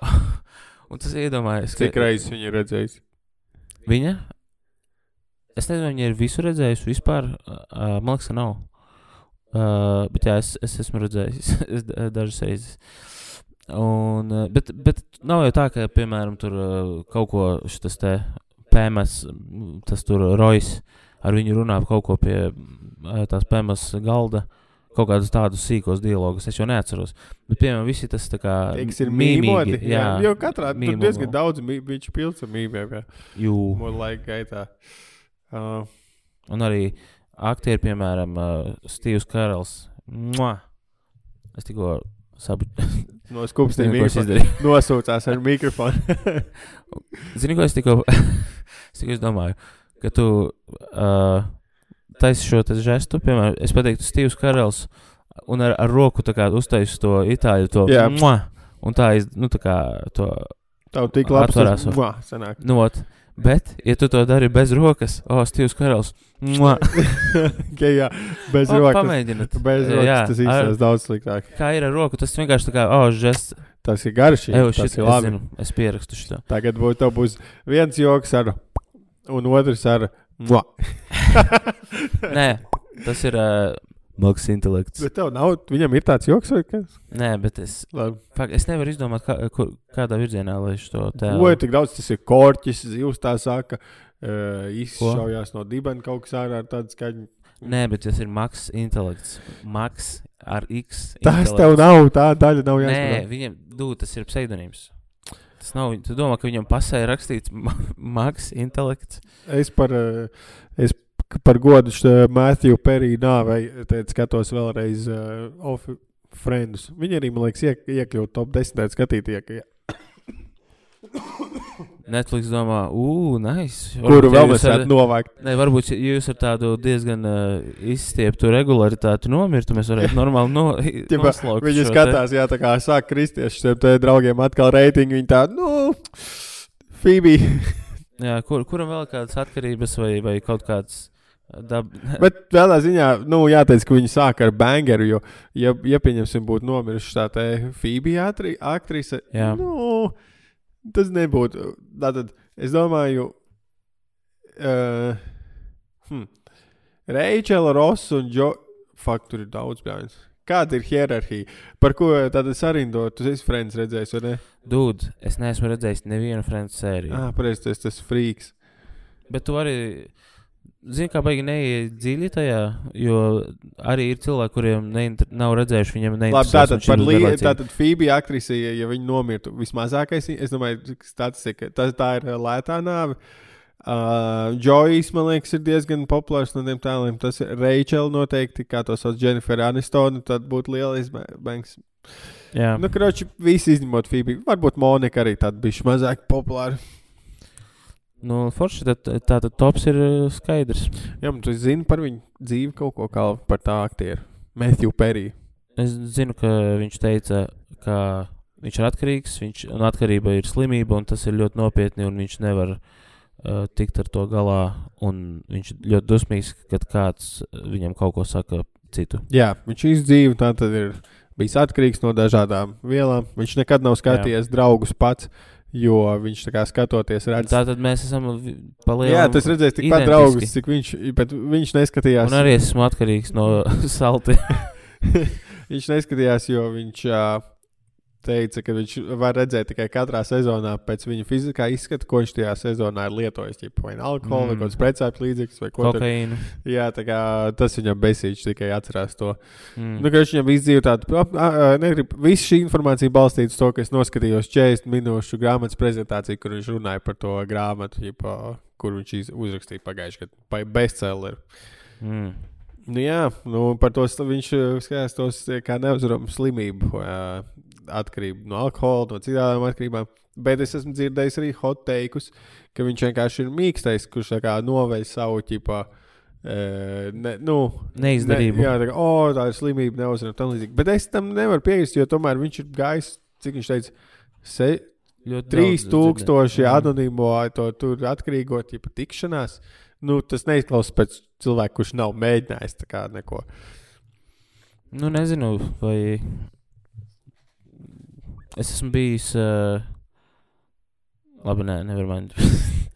un tas iedomājas, cik reizes viņi ir redzējis? Viņa? Es nezinu, vai viņa ir visu redzējusi vispār. Uh, man liekas, ka nav. Uh, bet jā, es, es esmu redzējis dažas reizes. Un, bet, bet nav jau tā, ka, piemēram, tur kaut ko šis te PMS, tas tur Rojas ar viņu runā kaut ko pie tās PMS galda. Kaut kādus tādus sīkos dialogus es jau neatceros. Bet, piemēram, visi tas tā kā. Tie, kas ir mīmīgi, mīmīgi. Jā, jau katrā tur mīmo. diezgan daudz mī- viņš pilns ar mīmiem. jā. Jū. Mūsu laika gaitā. Uh, Un arī aktieri, piemēram, uh, Steve's Karls. Mua! Es tikko saprotu, no es izdarīju. nosaucās ar mikrofonu. Zini, ko es tikko, es tikko domāju? Ka tu uh, taisi šo žestu, piemēram, es pateiktu Steve's Karls un ar, ar roku uztaisi to itāļu, to mua! Un tā, iz, nu, tā kā to, Tev tik labi sanāk. nu, ot. Bet, ja tu to dari bez rokas, oh, Steve's Karls, ka, jā, bez O, rokas. Pamēģiniet. Bez rokas Jā, tas izskatās daudz sliktāk. Kā ir ar roku, tas vienkārši tā kā, oh, žests. Tas ir garš. Evo, Tas ir es labi. zinu, es pierakstu šo. Tagad būs, būs viens joks ar, un otrs ar. Nē, tas ir uh, mākslinieks intelekts. Bet tev nav, viņam ir tāds joks vai kas? Nē, bet es, Labi. fakt, es nevaru izdomāt, kā, kur, kādā virzienā lai es to Ko tēlu. ir tik daudz? Tas ir korķis, zivs tā saka. Uh, izšaujās no dibena kaut kas ārā ar tādu skaņu. Nē, bet tas ir mākslinieks intelekts. Maks ar X. Tas intelekts. tev nav, tā daļa nav Nē, jāsaka. viņam, dū, tas ir pseidonīms. Tas nav, tu domā, ka viņam pasē ir rakstīts mākslinieks intelekts. Es par, uh, es par godu Matthew Perry nāvei te skatos vēlreiz uh, Off Friends. Viņi arī, man liekas, iek, iekļūt top 10 skatītājā. Netflix domā, ugh, nice. Kuru Varbūt, vēl mēs ar- varētu novākt? Ne, varbūt ja jūs ar tādu diezgan uh, izstieptu regularitāti nomirtu, mēs varētu normāli no, noslaukt Viņi šo te. skatās, jā, tā kā sāk kristieši šiem draugiem atkal reitingu. Viņi tādi, nu, Fībī. Jā, kur, kuram vēl kādas atkarības vai, vai kaut kāds dab... Bet tādā ziņā, nu, jāteic, ka viņi sāk ar bangeru, jo, ja, ja pieņemsim, būtu nomiruši tā te atri- aktrise, Jā. nu, tas nebūtu. Tātad, es domāju, uh, hm, Reičela, Ross un Džo, fakt, tur ir daudz bērnu. Kāda ir hierarhija? Par ko tāda sarindot? Tu esi friends redzējis, vai ne? Dūd, es neesmu redzējis nevienu franču sēriju. Ah, pareizi, tas tas frīks. Bet tu arī, zini, kā baigi neiet dziļi tajā, jo arī ir cilvēki, kuriem neinter... nav redzējuši, viņiem neinteresē. tātad par līniju, tātad Fībija aktrise, ja, viņa nomirtu, vismazākais, es domāju, statistika, tas tā ir lētā nāve. Uh, Džojs, man liekas, ir diezgan populārs no tiem tēliem. Tas ir Reičela noteikti, kā to sauc Jennifer Anistone, tad būtu lielais ba- banks. Jā, Nu, kroči, visi izņemot Fībiju. Varbūt Monika arī tāda bišķi mazāk populāra. Nu, forši, tad tā tad tops ir uh, skaidrs. Jā, man tu zini par viņu dzīvi kaut ko kā par tā aktieru. Matthew Perry. Es zinu, ka viņš teica, ka viņš ir atkarīgs, viņš, un atkarība ir slimība, un tas ir ļoti nopietni, un viņš nevar uh, tikt ar to galā. un Viņš ir ļoti dusmīgs, kad kāds uh, viņam kaut ko saka citu. Jā, viņš izdzīvo, tā tad ir bijis atkarīgs no dažādām vielām. Viņš nekad nav skatījies Jā. draugus pats, jo viņš tā kā skatoties redz. Tātad mēs esam palielinājumi. Jā, tas redzēs tikpat draugus, cik viņš, bet viņš neskatījās. Un arī esmu atkarīgs no salti. viņš neskatījās, jo viņš uh, teica, ka viņš var redzēt tikai katrā sezonā pēc viņa fiziskā izskata, ko viņš tajā sezonā ir lietojis. Ķipa, vai alkoholu, mm. vai kāds precēpju līdzeklis, vai ko citu. Jā, tā kā tas viņam besīgs tikai atcerās to. Mm. Nu, ka viņš viņam izdzīvo tādu, negrib, visu šī informācija balstīta uz to, ka es noskatījos 40 minūšu grāmatas prezentāciju, kur viņš runāja par to grāmatu, jipa, kur viņš uzrakstīja pagājušajā gadā, bestselleru. Mm. Nu, jā, nu, par to viņš uh, skatās tos uh, kā neuzvaramu slimību, uh, atkarību no alkohola, no citām atkarībām. Bet es esmu dzirdējis arī hot teikus, ka viņš vienkārši ir mīkstais, kurš noveļ savu ķipā. Uh, ne, nu, Neizdarību. Ne, jā, tā, kā, oh, tā ir slimība, neuzvaram tam līdzīgi. Bet es tam nevaru piekrist, jo tomēr viņš ir gājis, cik viņš teica, se, Ļoti daudz 3000 dzirdēju. anonīmo to tur atkarīgo tipa tikšanās. Nu, tas neizklausās pēc cilvēka, kurš nav mēģinājis neko. Nu, nezinu, vai. Es esmu bijis. Uh... Labi, nē, nevar man.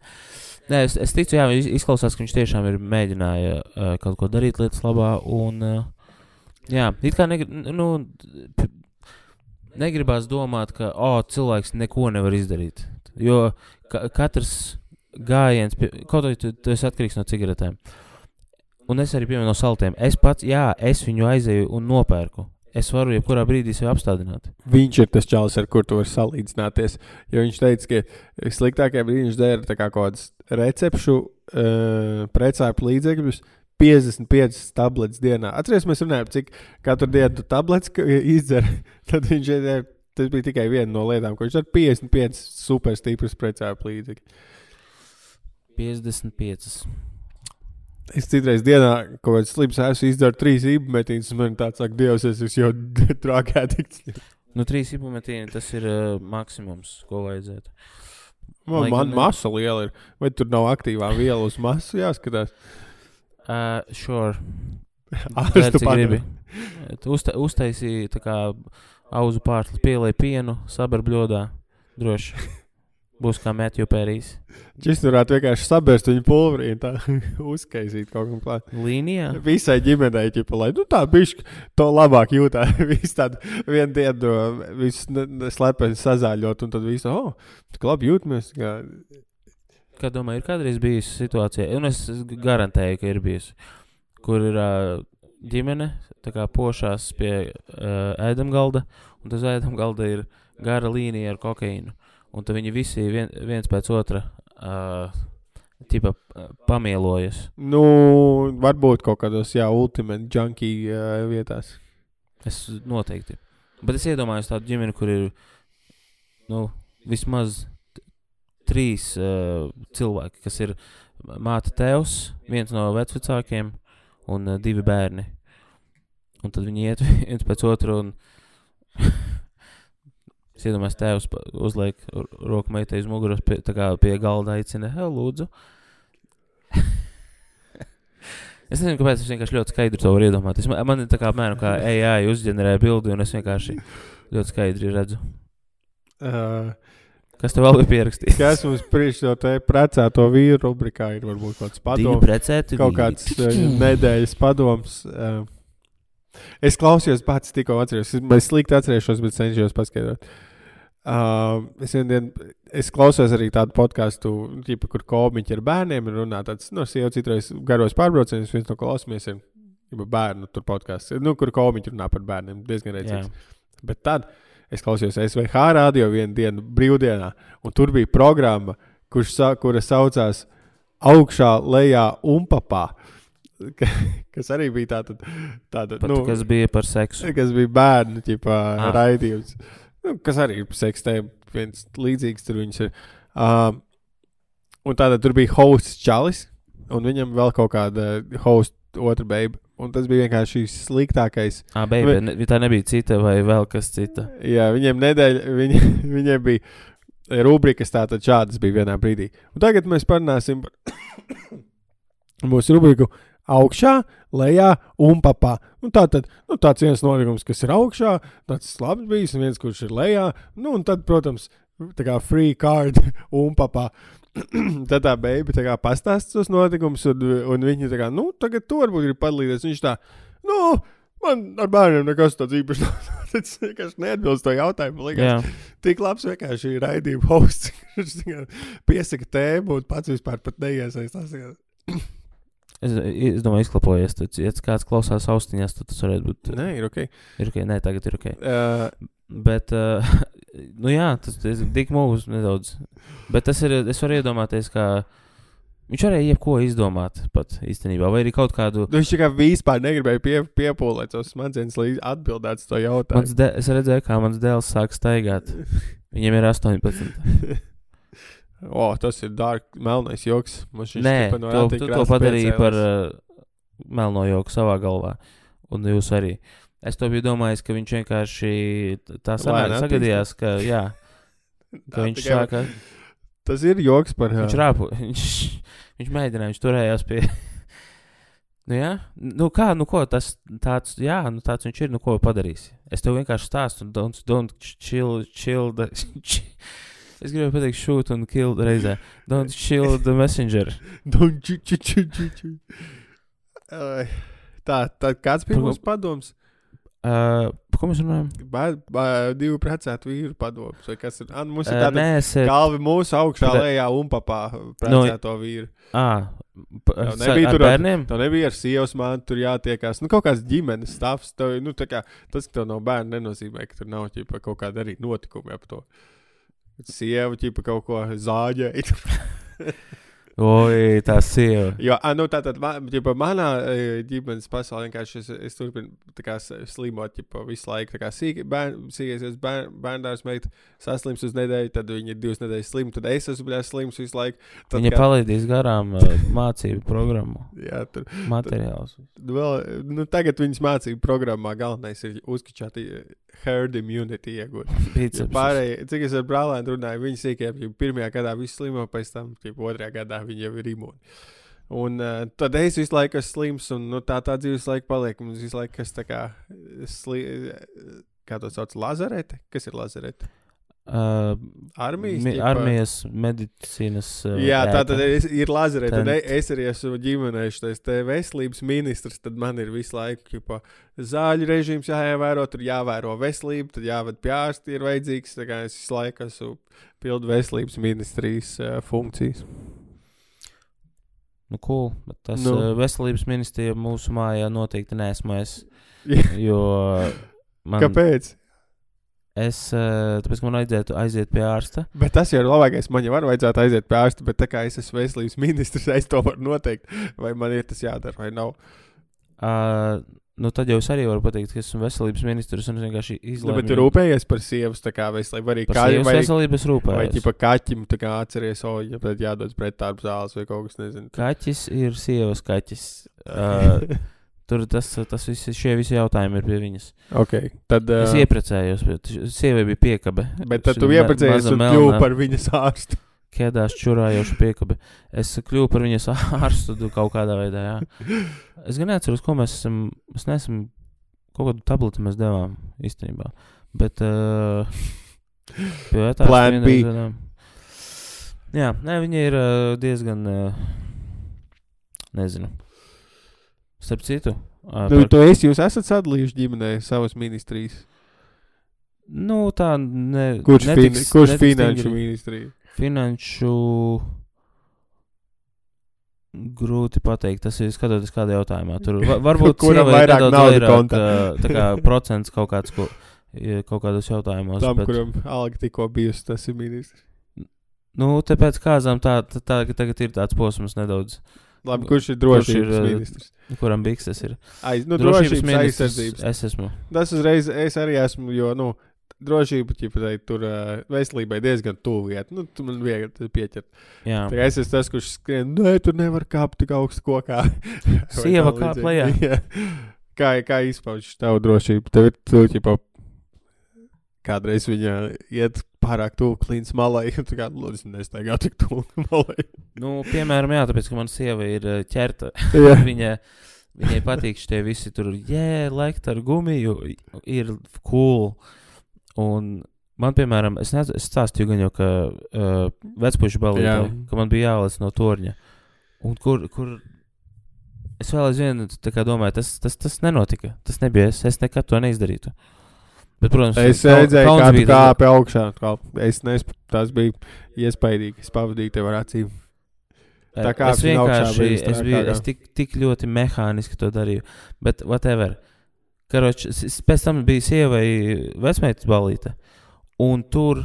nē, es, es ticu, jā, iz- izklausās, ka viņš tiešām ir mēģinājis uh, kaut ko darīt lietas labā. Un, uh, jā, it kā negri, nu, negribās domāt, ka oh, cilvēks neko nevar izdarīt. Jo ka, katrs gājiens, kaut arī esi atkarīgs no cigaretēm. Un es arī piemēru no saltiem. Es pats, jā, es viņu aizēju un nopērku. Es varu jebkurā brīdī sevi apstādināt. Viņš ir tas čels, ar kur tu vari salīdzināties. Jo viņš teica, ka sliktākajā brīdī viņš dēra kaut kādas recepšu, uh, precēju līdzekļus. 55 tabletes dienā. Atcerieties, mēs runājam, cik katru dienu tabletes izdzer. Tad viņš ir. Tas bija tikai viena no lietām, ko viņš ar 55 superstiprus precēju līdzekļus. 55. Es citreiz dienā kaut kādā slims esmu izdarījis trīs īpametīnas, un man tāds saka, Dievs, es esmu jau trākētīgs. Nu, trīs ibumetīni tas ir uh, maksimums, ko vajadzētu. Man, Lai man gan- masa liela ir. Vai tur nav aktīvā viela uz masu jāskatās? Uh, sure. Cik padara. gribi. Uzta, uztaisīji tā kā auzu pārsli, pielai pienu, sabarbļodā. Droši. Būs kā Matthew Pērijas. Šis varētu vienkārši sabērst viņu pulverī un tā uzkaisīt kaut kam klāt. Līnijā. Visai ģimenei, ķipa, lai nu, tā bišķi to labāk jūtā. Viss tādu vienu dienu, viss slepeni sazāļot, un tad viss, oh, tik labi jūtamies. Kā... Kā domā, ir kādreiz bijusi situācija, un es garantēju, ka ir bijusi, kur ir ģimene, pošās pie uh, ēdamgalda, un tas ēdamgalda ir gara līnija ar kokaīnu. Un tad viņi visi vien, viens pēc otra uh, tipa, uh, pamielojas. Nu, varbūt kaut kādos, jā, ultimate junkie uh, vietās. Es noteikti. Bet es iedomājos tādu ģimeni, kur ir nu, vismaz trīs uh, cilvēki, kas ir māte tēvs, viens no vecākiem un uh, divi bērni. Un tad viņi iet viens pēc otru un es iedomājos, tēvs uzliek roku meitai uz muguras, pie, tā kā pie galda aicina, hei, lūdzu. es nezinu, kāpēc es vienkārši ļoti skaidri to varu iedomāties. Man, man ir tā kā apmēram kā AI uzģenerē bildi, un es vienkārši ļoti skaidri redzu. Uh, Kas tev vēl bija pierakstīts? kas mums priekš to te precēto vīru rubrikā ir varbūt kaut kāds padoms. precēti Kaut kāds uh, nedēļas padoms. Uh, es klausījos pats tikko atceros. Es, es slikti atcerēšos, bet cenšos paskaidrot. Uh, es, vien dien, es klausos arī tādu podkāstu, kur komiķi ar bērniem runā. Tāds, no sievas citreiz garos pārbraucienus, viens no klausāmies ir bērnu tur podkāsts, nu, kur komiķi runā par bērniem. Diezgan redzams. Bet tad es klausījos SVH radio vienu dienu brīvdienā, un tur bija programma, kurš, kura saucās Augšā, lejā un papā. Ka- Kas arī bija tāda, tāda nu, kas bija par seksu? kas bija bērnu ķipā, Ah. raidījums. Nu, kas arī ir sekstē, viens līdzīgs tur viņš ir. Um, un tāda tur bija hosts Čalis, un viņam vēl kaut kāda host otra beiga. Un tas bija vienkārši sliktākais. Ah, baby, ne, tā nebija cita vai vēl kas cita. Jā, viņiem nedēļa, viņi, viņiem bija rubrikas tātad šādas bija vienā brīdī. Un tagad mēs parunāsim par mūsu rubriku augšā, lejā un papā. Un tā tad nu, tāds viens notikums, kas ir augšā, tāds labs bijis, un viens, kurš ir lejā. Nu, un tad, protams, tā kā free card un papā. tad tā beigta tā kā pastāsta tos notikumus, un, un viņi tā kā, nu, tagad to varbūt grib padalīties. Viņš tā, nu, man ar bērniem nekas tāds īpašs nav. Tas vienkārši neatbilst to jautājumu. Likās, Jā, Tik labs vienkārši ir raidījuma hosts, kurš piesaka tēmu un pats vispār pat neiesaistās. es, es domāju, izklapojies. Tad, ja kāds klausās austiņās, tad tas varētu būt. Nē, ir ok. Ir ok, nē, tagad ir ok. Uh, Bet, uh, nu jā, tas ir tik mūžs nedaudz. Bet tas ir, es varu iedomāties, ka viņš varēja jebko izdomāt pat īstenībā. Vai arī kaut kādu. nu, viņš tikai vispār negribēja pie, piepūlēt savus smadzenes, lai atbildētu uz to jautājumu. De, es redzēju, kā mans dēls sāk staigāt. Viņam ir 18. o, tas ir dārgs, melnais joks. Nē, no rātīm tu to padarīji piecēlās. par uh, melno joku savā galvā. Un jūs arī. Es to biju domājis, ka viņš vienkārši tā Lēni sagadījās, ka, jā, ka Tā viņš tikai- sāka. Tas ir joks par Viņš rāpu. Viņš, viņš mēģināja, viņš turējās pie. Nu, jā, nu kā, nu ko tas tāds, jā, nu tāds viņš ir, nu ko padarīs. Es tev vienkārši stāstu, don't, don't chill, chill the, es gribēju pateikt shoot un kill reizē. Don't chill the messenger. Don't či- či- či- či- či. Ai, Tā, tā kāds bija Par- mūsu padoms? Uh, par ko mēs runājam? Ba- ba- Divu precētu vīru padoms. vai kas ir? An, mums ir Uh, tāda nē, es. uh, galva mūsu augšā, Pre- lejā un papā precēto vīru. P- Tev sa- nebija ar tur ar- bērniem? Tev nebija ar sievas māti, tur jātiekās. Nu, kaut kāds ģimenes stāvs. Tev, nu, tā kā, tas, ka tev nav bērni, nenozīmē, ka tur nav ķipa, kaut kāda arī notikumi ap to. Sieva ķipa kaut ko zāģēja. Oi, tā sieva. Jo, a, nu, tā tad, man, ģipa, manā ģimenes pasaulē vienkārši es, es turpinu kā, slimot ģipa, visu laiku. Sīkais bērn, bērndārs meita saslims uz nedēļu, tad viņa ir divas nedēļas slima, tad es esmu bijis slims visu laiku. Tad, Viņa kā- palaidīs garām uh, mācību programmu, Jā, tur, materiālus. vēl, nu, tagad viņas mācību programmā galvenais ir uzkačāt herd immunity iegūt. Pārējie, cik es ar brālēnu runāju, viņi jau pirmajā gadā viss slimo, pēc tam, jau otrajā gadā viņi jau ir imūni. Un uh, tad es visu laiku esmu slims, un nu, tā tā dzīves laika paliek. Mums visu laiku tas tā kā, sli, kā to sauc, lazarete? Kas ir lazarete? Uh, Armijas. mi, armijas medicīnas. Uh, Jā, tā tad es, ir lazerē. Tad e- es arī esmu ģimenē šis te veselības ministrs. Tad man ir visu laiku ķipa, zāļu režīms jāievēro, tur jāvēro veselība, tad jāved pie ārsta, ir vajadzīgs. Es visu laiku esmu pildu veselības ministrijas uh, funkcijas. Nu, cool. Bet tas Nu. uh, veselības ministrija mūsu mājā noteikti nesmu es. Jo man, Kāpēc? es, uh, tāpēc, man vajadzētu aiziet pie ārsta. Bet tas jau ir labākais. Man jau var vajadzētu aiziet pie ārsta, bet tā kā es esmu veselības ministrs, es to varu noteikt. Vai man ir tas jādara vai nav. Uh, nu, tad jau es arī varu pateikt, ka esmu veselības ministrs un es vienkārši Nu, izlēmu. bet tu rūpējies par sievas tā kā veselību, arī sievas vai, veselības vai rūpējos. ķipa kaķim, tā kā atceries, o, ja tad jādodas pret tādu zāles vai kaut kas, nezinu. Kaķis ir sievas kaķis. Uh, tur tas, tas visi, šie visi jautājumi ir pie viņas. Ok, tad. Es Uh, iepriecējos, bet sievai bija piekabe. bet tad tu maza un kļuvu par viņas ārstu. Kēdās čurājoša piekabe. Es kļuvu par viņas ārstu kaut kādā veidā. Jā. Es gan neatceros, ko mēs esam. Mēs neesam kaut kādu tableti mēs devām īstenībā. Bet. Uh, pie vetārs Plan B. vienreiz devām. Jā, nē, viņa ir uh, diezgan. Uh, nezinu. Starp citu. Uh, Nu, tu esi, jūs esat sadalījuši ģimenē savas ministrijas. Nu, tā ne, Kurš, fin, netiks- kurš netiks finanšu ministrija? Finanšu. Grūti pateikt, tas ir skatoties kādā jautājumā. Tur va, varbūt Kuram ir vairāk kontā? ā, tā kā procents kaut kāds, ko, kaut kādos jautājumos. Tam, bet, kuram alga tikko bijusi, tas ir ministrs. nu, tāpēc kāzām tā, tā, tā, tagad ir tāds posms nedaudz, Labi, kurš ir Kurš drošības ir, uh, ministrs? kuram bikses ir. Aiz, nu, drošības aizsardzības. es esmu. Tas uzreiz es arī esmu, jo, nu, drošība, ķipa, tur uh, veselībai diezgan tuvu vieta. Nu, tu man viegli pieķert. Jā. Tā es esmu tas, kurš skrien, nē, tur nevar kāpt tik augstu kokā. Sieva kāp lejā. Jā. kā, kā izpaužas tavu drošību? Tev ir tu, ķipa, kādreiz viņa iet pārāk tuvu klīnas malai, un tu kā, lūdzu, nestaigā tik tuvu malai. Nu, piemēram, jā, tāpēc, ka mana sieva ir ķerta. Viņa, viņai patīk šie visi tur, jē, laikt ar gumiju, ir cool. Un man, piemēram, es, nez, es stāstīju gan jau, ka uh, vecpušu balītē, ka man bija jālec no torņa. Un kur, kur es vēl aizvien domāju, tas, tas, tas nenotika. Tas nebija es, es nekad to neizdarītu. Bet, protams, Es redzēju, kā tu kāpi augšā. Es nezinu, tas bija iespaidīgi. Es pavadīju tev ar acīm. tā kā es vienkārši, bija es biju, es tik, tik ļoti mehāniski to darīju. Bet, whatever. Karoč, pēc tam bija sievai vecmeitas balīte. Un tur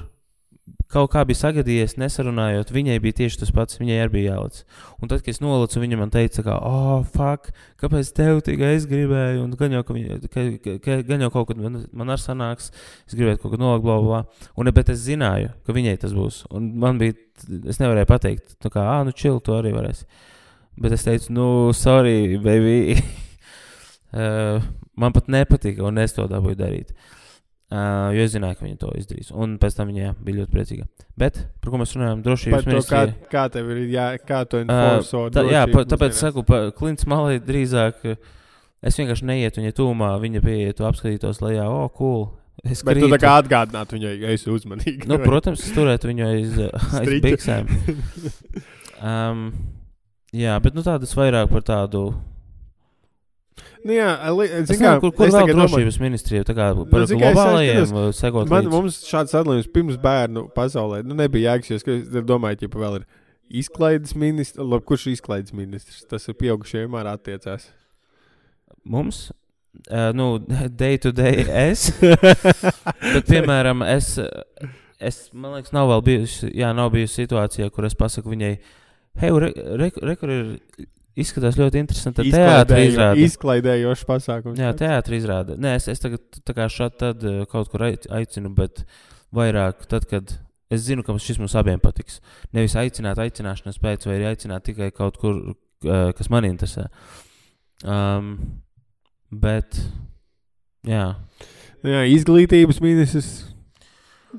kaut kā bija sagadījies, nesarunājot. Viņai bija tieši tas pats, viņai arī bija jālic. Un tad, kad es nolicu, viņa man teica, ka, oh, fuck, kāpēc tev tikai es gribēju, un gan jau, ka viņa, ka, ka, gan jau kaut kad man, man ar sanāks, es gribēju kaut ko nolikt, bla, bla. Un, bet es zināju, ka viņai tas būs. Un man bija, es nevarēju pateikt, tā kā, ah, nu, chill, to arī varēs. Bet es teicu, nu, sorry, baby. uh, man pat nepatika, un es to dabūju darīt. Uh, jo es zināju, ka viņa to izdarīs. Un pēc tam viņa jā, bija ļoti priecīga. Bet par ko mēs runājam? Drošības to, kā, kā tev ir jā, kā tu Uh, enforso tā, jā, pa, tāpēc mūsdienās? saku, pa klints malai drīzāk. uh, Es vienkārši neietu viņa tūmā, viņa pieietu, apskatītos lejā, oh, cool. Es tā krītu. kā atgādinātu viņai, ka esi uzmanīgs. Nu, protams, es turētu viņu aiz, aiz biksēm. Um, jā, bet nu, tādas vairāk par tādu. Nu, jā, Es zin, nezinu, kā, kur kur es vēl tagad domāju- drošības ministrija tā kā par zini kā, es globālajiem uh, sekot. Man, līdzi. mums šāds sadalījums pirms bērnu pasaulē nu, nebija jēgas, jo es ka- domāju, ka vēl ir izklaides ministrs. Labi, kurš ir izklaides ministrs? Tas ir pieaugušajiem arī attiecās. Mums, uh, nu, day to day es. Bet, piemēram, es, es, man liekas, nav vēl bijusi, jā, nav bijusi situācija, kur es pasaku viņai, hei, re, re, re, ir, izskatās ļoti interesanti teātris izrāde. Izklaidējošs pasākums. Jā, teātris izrāda. Nē, es, es tagad tā kā šādi tad uh, kaut kur aic- aicinu, bet vairāk tad, kad es zinu, ka šis mums abiem patiks. Nevis aicināt aicināšanas pēc, vai arī aicināt tikai kaut kur, uh, kas man interesē. Um, bet, jā. jā, izglītības ministrs.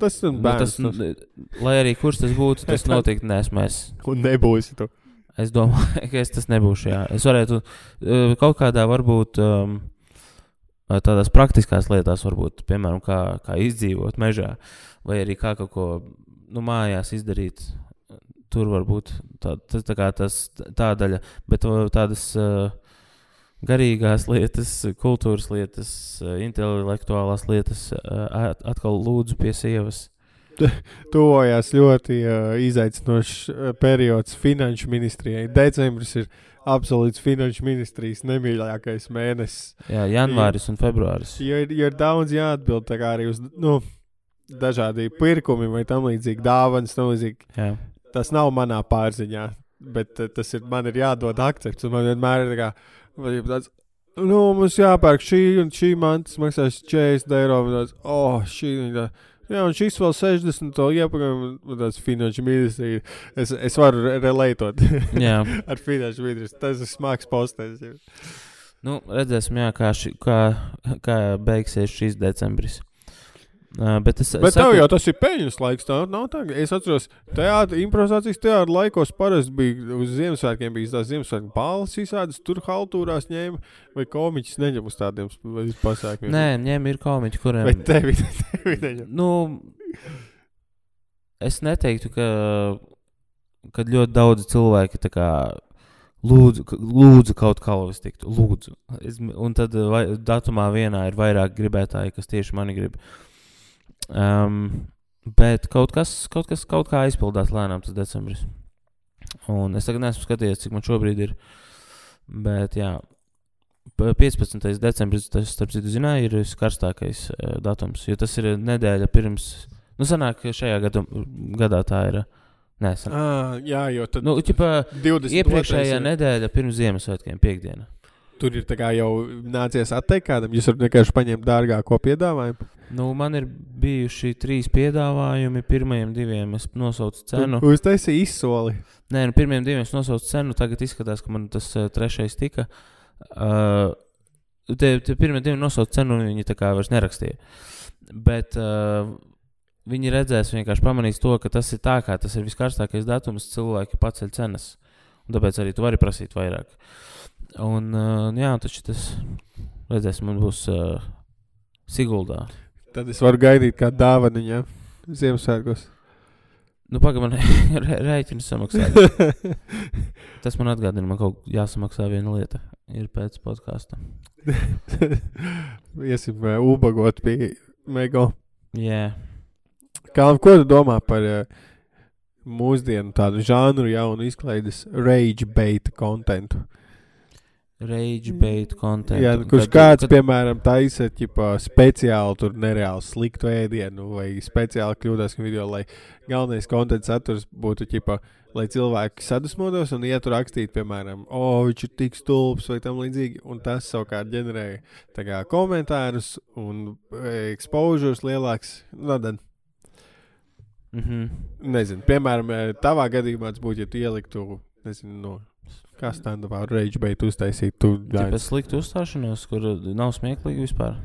Tas ir Nu, bērns. tas, lai arī kurš tas būtu, tas noteikti nesmu es. Un nebūsi tu. Es domāju, ka es tas nebūšu. Jā. Es varētu uh, kaut kādā varbūt um, tādās praktiskās lietās, varbūt, piemēram, kā, kā izdzīvot mežā, vai arī kā kaut ko nu, mājās izdarīt. Tur var būt tā, tas, tā, tas, tā daļa, bet uh, tādas uh, garīgās lietas, kultūras lietas, uh, intelektuālās lietas uh, at- atkal lūdzu pie sievas. Tuvojās ļoti uh, izaicinošs periods finanšu ministrijai. Decembris ir absolūts finanšu ministrijas nemīļākais mēnesis. Jā, janvāris un februāris. Jo ir, jo ir daudz jāatbild arī uz nu, dažādiem pirkumiem vai tam līdzīgi dāvanas. Tam līdzīgi. Jā. Tas nav manā pārziņā, bet tas ir man ir jādod akcepts. Man vienmēr ir tā kā, tāds, nu, mums jāpērk šī un šī mantas maksās 40 eiro. Un tāds, oh, šī un tā. Jā, un šis vēl 60 to iepakaļ, un tāds finanšu ministrija. Es, es varu re- relētot ar finanšu ministriju. Tas ir smags posters. Nu, redzēsim, jā, kā, ši, kā, kā beigsies šis decembris. Uh, bet es, Bet tev jau tas ir peļņas laiks. Tā nav tā. Es atceros, teātris, improvizācijas teātris laikos parasti bija uz Ziemassvētkiem, bija tās Ziemassvētku balvas izsādes, tur haltūrās ņēma, vai komiķis neņem uz tādiem pasākumiem. Nē, ņem ir komiķi, kuriem. vai tevi, tevi neņem. Nu, es neteiktu, ka, ka ļoti daudz cilvēki tā kā lūdzu, lūdzu kaut kā es tiktu. Lūdzu. Es, un tad vai, datumā vienā ir vairāk gribētāji, kas tieši mani grib. Um, bet kaut kas, kaut kas kaut kā aizpildās lēnām tas decembris. Un es tagad neesmu skatījies, cik man šobrīd ir. Bet jā. p- 15. decembris, tas, starp citu, zināja, ir viskarstākais uh, datums. Jo tas ir nedēļa pirms, nu, sanāk, šajā gadu, gadā tā ir. uh, Nē, sanāk, Ah, jā, jo tad nu, ķipa, 20. iepriekšējā nedēļa pirms Ziemassvētkiem, piekdiena. Tur ir jau nācies atteikt kādam, jūs varat vienkārši paņemt dārgāko piedāvājumu. Nu, man ir bijuši trīs piedāvājumi. Pirmajiem diviem es nosaucu cenu. Uz tas ir izsoli. Nē, nu, pirmajiem diviem es nosaucu cenu. Tagad izskatās, ka man tas uh, trešais tika. Uh, Tie, tie pirmie divi nosauca cenu, un viņi tā kā vairs nerakstīja. Bet uh, viņi redzēs, vienkārši pamanīs to, ka tas ir tā, kā tas ir viskarstākais datums, cilvēki paceļ cenas. Un tāpēc arī tu vari prasīt vairāk. Un, uh, jā, taču tas, redzēs, man būs uh, Siguldā. Tad es varu gaidīt kā dāvanu viņam Ziemassvētkos. Nu, pagaidi, man rē- rēķinu samaksāt. Tas man atgādina, man kaut kā jāsamaksā viena lieta. Ir pēc podkāsta. Iesim uh, ubagot pie Mego. Jā, Kā, ko tu domā par uh, mūsdienu tādu žānru jaunu izklaides rage bait kontentu? rage bait content. Jā, nu, kurš kāds, piemēram, taisa ķipa, speciāli tur nereāli sliktu ēdienu vai speciāli kļūdās video, lai galvenais konteksts saturs būtu ķipa, lai cilvēki sadusmotos un ietu rakstīt, piemēram, o, viņš ir tik stulbs vai tam līdzīgi, un tas savukārt ģenerēja kā komentārus un e, exposures lielāks. Nu, tad, Mm -hmm. nezinu, piemēram, e, tavā gadījumā tas būtu, ja tu ieliktu, nezinu, no kā stand-upā rage bait uztaisīt, tu Tāpēc slikta uzstāšanos, kur nav smieklīgi vispār.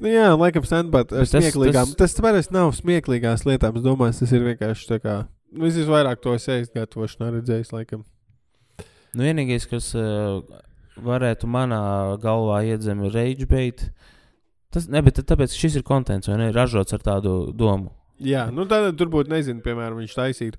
Nu, jā, laikam, stand-up ar tas- smieklīgām. tas- Tas, parasti nav smieklīgās lietām. Es domāju, tas ir vienkārši tā kā. Nu, es vairāk to sejas gatavošanā redzējis, laikam. Nu, vienīgais, kas uh, varētu manā galvā iedzemot rage bait, tas ne, bet tāpēc šis ir kontents, vai ne? Ražots ar tādu domu. Jā, nu tad tur būtu, nezinu, piemēram, viņš taisītu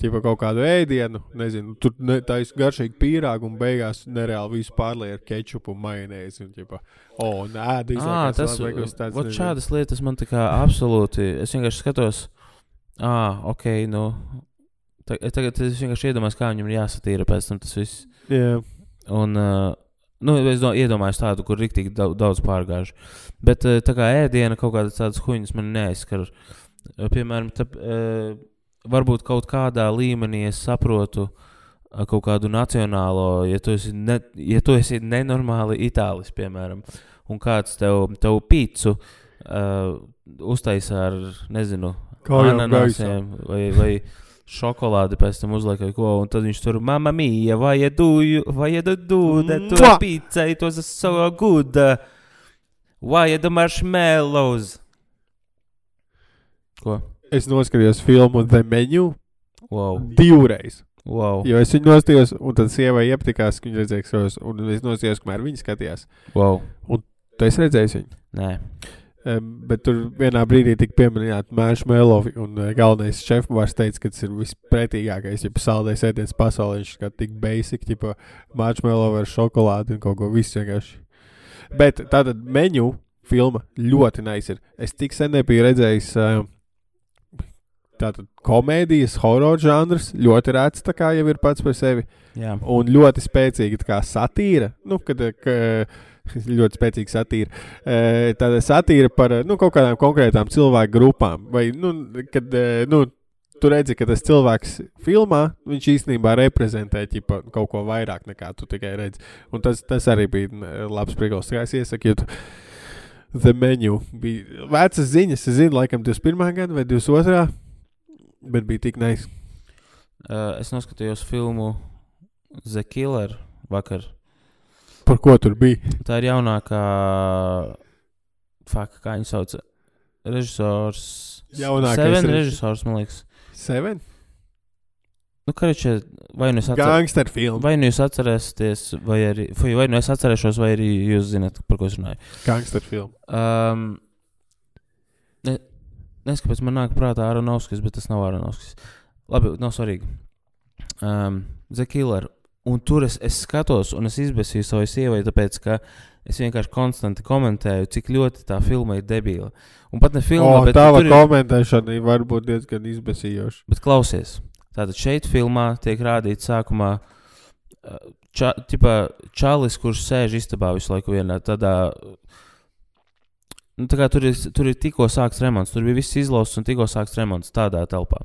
ķipa, kaut kādu ēdienu, nezinu, tur ne, taisītu garšīgu pīrāgu un beigās nereāli visu pārlieku ar kečupu un majonēzi. Un, ķipa, o, nē, Ah, tas ir tāds ot šādas lietas man tā kā absolūti. Es vienkārši skatos, ah, ok, nu. ta- Tagad es vienkārši iedomājos, kā viņam ir jāsatīra pēc tam tas viss. Jā, Un, uh, nu, es do, iedomājos tādu, kur rīktīgi daudz, pārgājuši. Bet tā kā ēdiena kaut kādas tādas huņas man neaizskar. Piemēram, tā, uh, varbūt kaut kādā līmenī es saprotu kaut kādu nacionālo, ja tu esi, ne, ja tu esi nenormāli itālis, piemēram, un kāds tev, tev pīcu uh, uztaisa ar, nezinu, ananāsiem vai, vai šokolādi pēc tam uzliek kaut ko, un tad viņš tur, mamma mia, why you do, you, why you do, do that to Mua! a pizza, it was so good, you do marshmallows? Ko? Es noskatījos filmu The Menu Wow, divreiz. wow, Jo es viņu nostājos, un tad sievai iepatikās, ka viņa redzēja, ka es un es nostājos, kamēr viņa skatījās. wow. Tu esi redzējis viņu. Nē, Um, bet tur vienā brīdī tika pieminēta marshmallow, un uh, galvenais šefs teica, ka tas ir vispretīgākais, ja saldējis ēdiens pasaulē. Viņš kā tik basic, tipo marshmallow ar šokolādi un kaut ko visu vienkārši. Bet tātad menu filma ļoti nice ir. Es tik sen nebiju redzējis. Uh, Tātad komēdijas, horror žanrs ļoti rēts, tā kā jau ir pats par sevi. jā, Un ļoti spēcīga tā kā satīra. Nu, kad, eh, ka, ļoti spēcīga satīra. Eh, Tāda satīra par eh, nu, kaut kādām konkrētām cilvēku grupām. Vai, nu, kad, nu, tu redzi, ka tas cilvēks filmā, viņš īstenībā reprezentē ķipa, kaut ko vairāk nekā tu tikai redzi. Un tas, tas arī bija mm, labs priekals. Kā es iesaku, jo The Menu bija vecas ziņas. Es zinu, laikam 21. gada vai 22. Bet bija tik nais. Uh, es noskatījos filmu The Killer vakar. Par ko tur bija? Tā ir jaunākā, fuck, kā viņu sauc, režisors. Jaunākais Seven režis- režisors, man liekas. Seven? Nu, Karičē, vai nu es atceros? Vai nu jūs atcerēsieties, vai arī vai, vai nu es atcerēšos, vai arī jūs zināt, par ko es runāju. Gangster filma. Um, ne, Nezinu, kāpēc man nāk prātā Aronovskis, bet tas nav Aronovskis. Labi, nav svarīgi. Um, The Killer. Un tur es, es skatos, un es izbēsīju savai sievai, tāpēc, ka es vienkārši konstanti komentēju, cik ļoti tā filma ir debīla. Un pat ne filma, O, bet tur ir, komentēšana var būt diezgan izbēsījoša. Bet klausies, tātad šeit filmā tiek rādīts sākumā uh, ča, čalis, kurš sēž istabā visu laiku vienā tādā. Nu, tā kā tur ir, tur ir tikko sākts remonts, tur bija viss izlausts un tikko sākts remonts tādā telpā.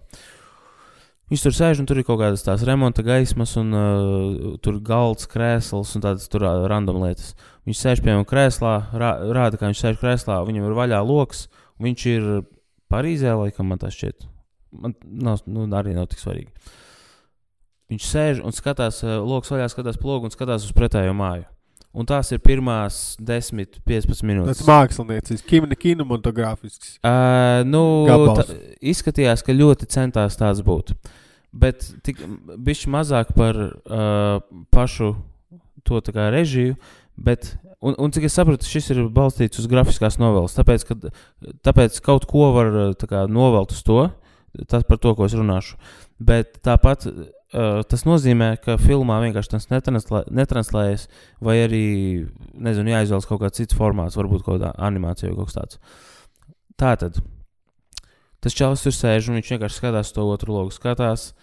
Viņš tur sēž un tur ir kaut kādas tās remonta gaismas, un uh, tur galds, krēsls un tādas tur uh, random lietas. Viņš sēž pie manas krēslā, rā, rāda, kā viņš sēž krēslā, viņam ir vaļā lokus, viņš ir Parīzē, laikam, man tas šķiet. Man nav, nu, arī nav tik svarīgi. Viņš sēž un skatās, uh, lokus vaļā, skatās plogu un skatās uz pretējo māju. Un tās ir pirmās 10, 15 Tas minūtes. māksliniecis, kino, kinematogrāfisks. Uh, nu, tā, izskatījās, ka ļoti centās tāds būt. Bet bišķi mazāk par uh, pašu to kā režiju. Bet, un, un cik es saprotu, šis ir balstīts uz grafiskās novēles. Tāpēc, ka, tāpēc kaut ko var kā, novelt uz to, tas par to, ko es runāšu. Bet tāpat uh, tas nozīmē, ka filmā vienkārši tas netranslē, netranslējas, vai arī, nezinu, jāizvēlas kaut kāds cits formāts, varbūt kaut kāda animācija vai kaut kas tāds. Tā tad. Tas čalis tur sēž un viņš vienkārši skatās to otru logu. Skatās,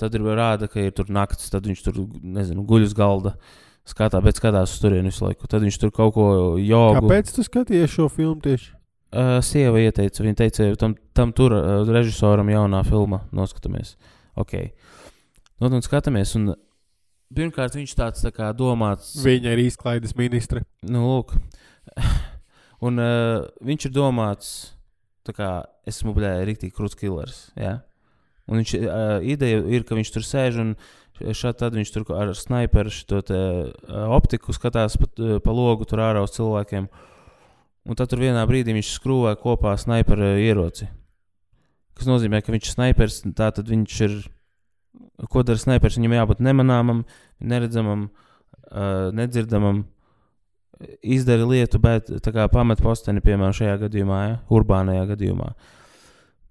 tad ir rāda, ka ir tur naktis, tad viņš tur, nezinu, guļ uz galda. Skatā, bet skatās uz turieni visu laiku. Tad viņš tur kaut ko jogu. Kāpēc tu skaties šo filmu tieši? Uh, sieva ieteica, viņa teica, tam, tam tur uh, režisoram jaunā filma noskatāmies. Ok. Nu, un skatāmies, un pirmkārt viņš tāds tā kā domāts. Viņa ir izklaides ministre. Nu, lūk. Un uh, viņš ir domāts, tā kā esmu bļāvis, rīktīgi krūts killers. Ja? Un viņš, uh, ideja ir, ka viņš tur sēž un šādi tad viņš tur ar sniperu šo te, uh, optiku skatās pa, uh, pa logu tur ārā uz cilvēkiem. Un tad tur vienā brīdī viņš skrūvē kopā sniperu ieroci. Kas nozīmē, ka viņš ir snipers, tā tad viņš ir. Ko dara snipers? Viņam jābūt nemanāmam, neredzamam, uh, nedzirdamam, izdara lietu, bet tā kā pamet posteni, piemēram, šajā gadījumā, ja, urbānajā gadījumā.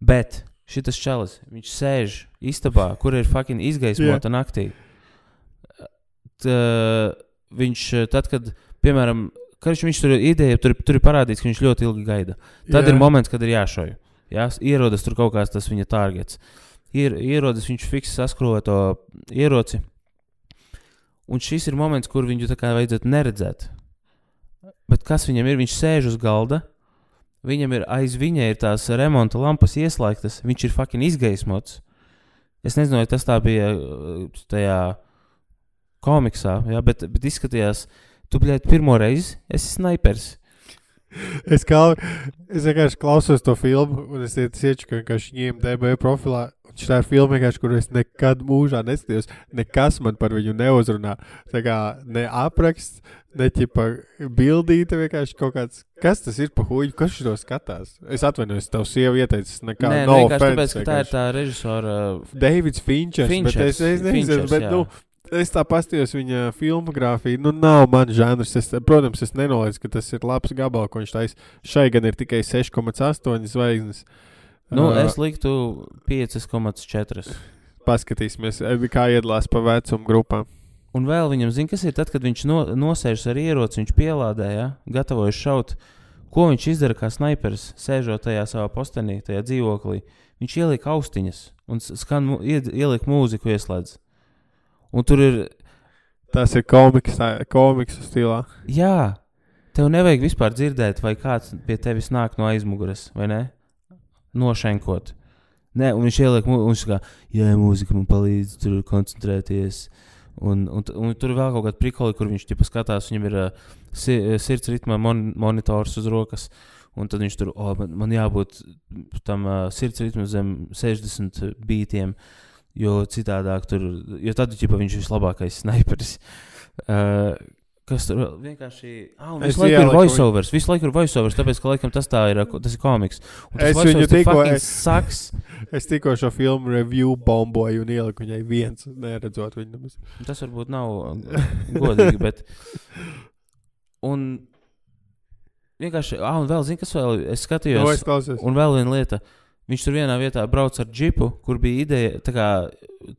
Bet šis čalis, viņš sēž istabā, kur ir fucking izgaismota naktī. T, viņš, tad, kad, piemēram, karš viņš tur ir ideja, tur, tur ir parādīts, ka viņš ļoti ilgi gaida. Tad Jā. ir moments, kad ir jāšauj. Jā, ierodas tur kaut kāds tas viņa targets. Ir, ierodas viņš fiks saskrūvē to ieroci. Un šis ir moments, kur viņu tā kā vajadzētu neredzēt. Bet kas viņam ir? Viņš sēž uz galda. Viņam ir aiz viņa ir tās remonta lampas ieslēgtas. Viņš ir fucking izgaismots. Es nezinu, vai tas tā bija uh, tajā komiksā, jā, bet, bet izskatījās, tu biji pirmo reizi, esi snipers. Es, kā, es vienkārši klausos to filmu, un es ieču, ka vienkārši viņiem DB profilā. Tā ir filma, kur es nekad mūžā neskatījos. Nekas man par viņu neuzrunā. Tā kā ne apraksts, ne ķipa bildīte, vienkārši kaut kāds. Kas tas ir pa huļu? Kas šo skatās? Es atvainojos, tev sieva ieteicis. Nekā, Nē, no no vienkārši tāpēc, offense, ka tā ir tā režisora. Davids Finčers. Bet Finčers, es, es nezinu, Finčers, bet, jā. nu, es tā pastījos viņa filmogrāfiju. Nu, nav man žanrs. Es, protams, es nenoliedzu, ka tas ir labs gabals, ko viņš taisa. Šai gan ir tikai 6,8 zvaigznes. Nu, Ā, es liktu 5,4. Paskatīsimies, eh, kā iedalās pa vecumu grupām. Un vēl viņam zina, kas ir tad, kad viņš no, nosēžas ar ieroci, viņš pielādē, ja, gatavojas šaut. Ko viņš izdara kā sniperis, sēžot tajā savā postenī, tajā dzīvoklī? Viņš ieliek austiņas un skan, ieliek mūziku, ieslēdz. Un tur ir, Tas ir komiks, komiksu stilā. jā, tev nevajag vispār dzirdēt, vai kāds pie tevis nāk no aizmugures, vai ne? Nošenkot. Nē, un viņš ieliek, un viņš kā, jā, mūzika man palīdz tur koncentrēties. Un, un, un tur vēl kaut kāda prikoli, kur viņš ķipa, skatās, viņam ir uh, si, sirds ritma mon, monitors uz rokas. Un tad viņš tur, oh, man, man jābūt tam uh, sirds ritmam zem 60 beatiem, jo citādāk tur, jo tad ķipa, viņš ir vislabākais sniperis. Uh, Kas tur vienkārši. Ah, visu laiku ir ieliku voiceovers. Visu laiku ir voiceovers, tāpēc, ka laikam tas tā ir, tas ir komiks. Es viņu tikko- Saks. Es tikko šo filmu review bomboju un ieliku viņai viens, neredzot viņu. Tas varbūt nav uh, godīgi, bet. Un vienkārši, ah, un vēl, zini, kas vēl, es skatījos, es klausos. un vēl viena lieta. Viņš tur vienā vietā brauc ar džipu, kur bija ideja, tā kā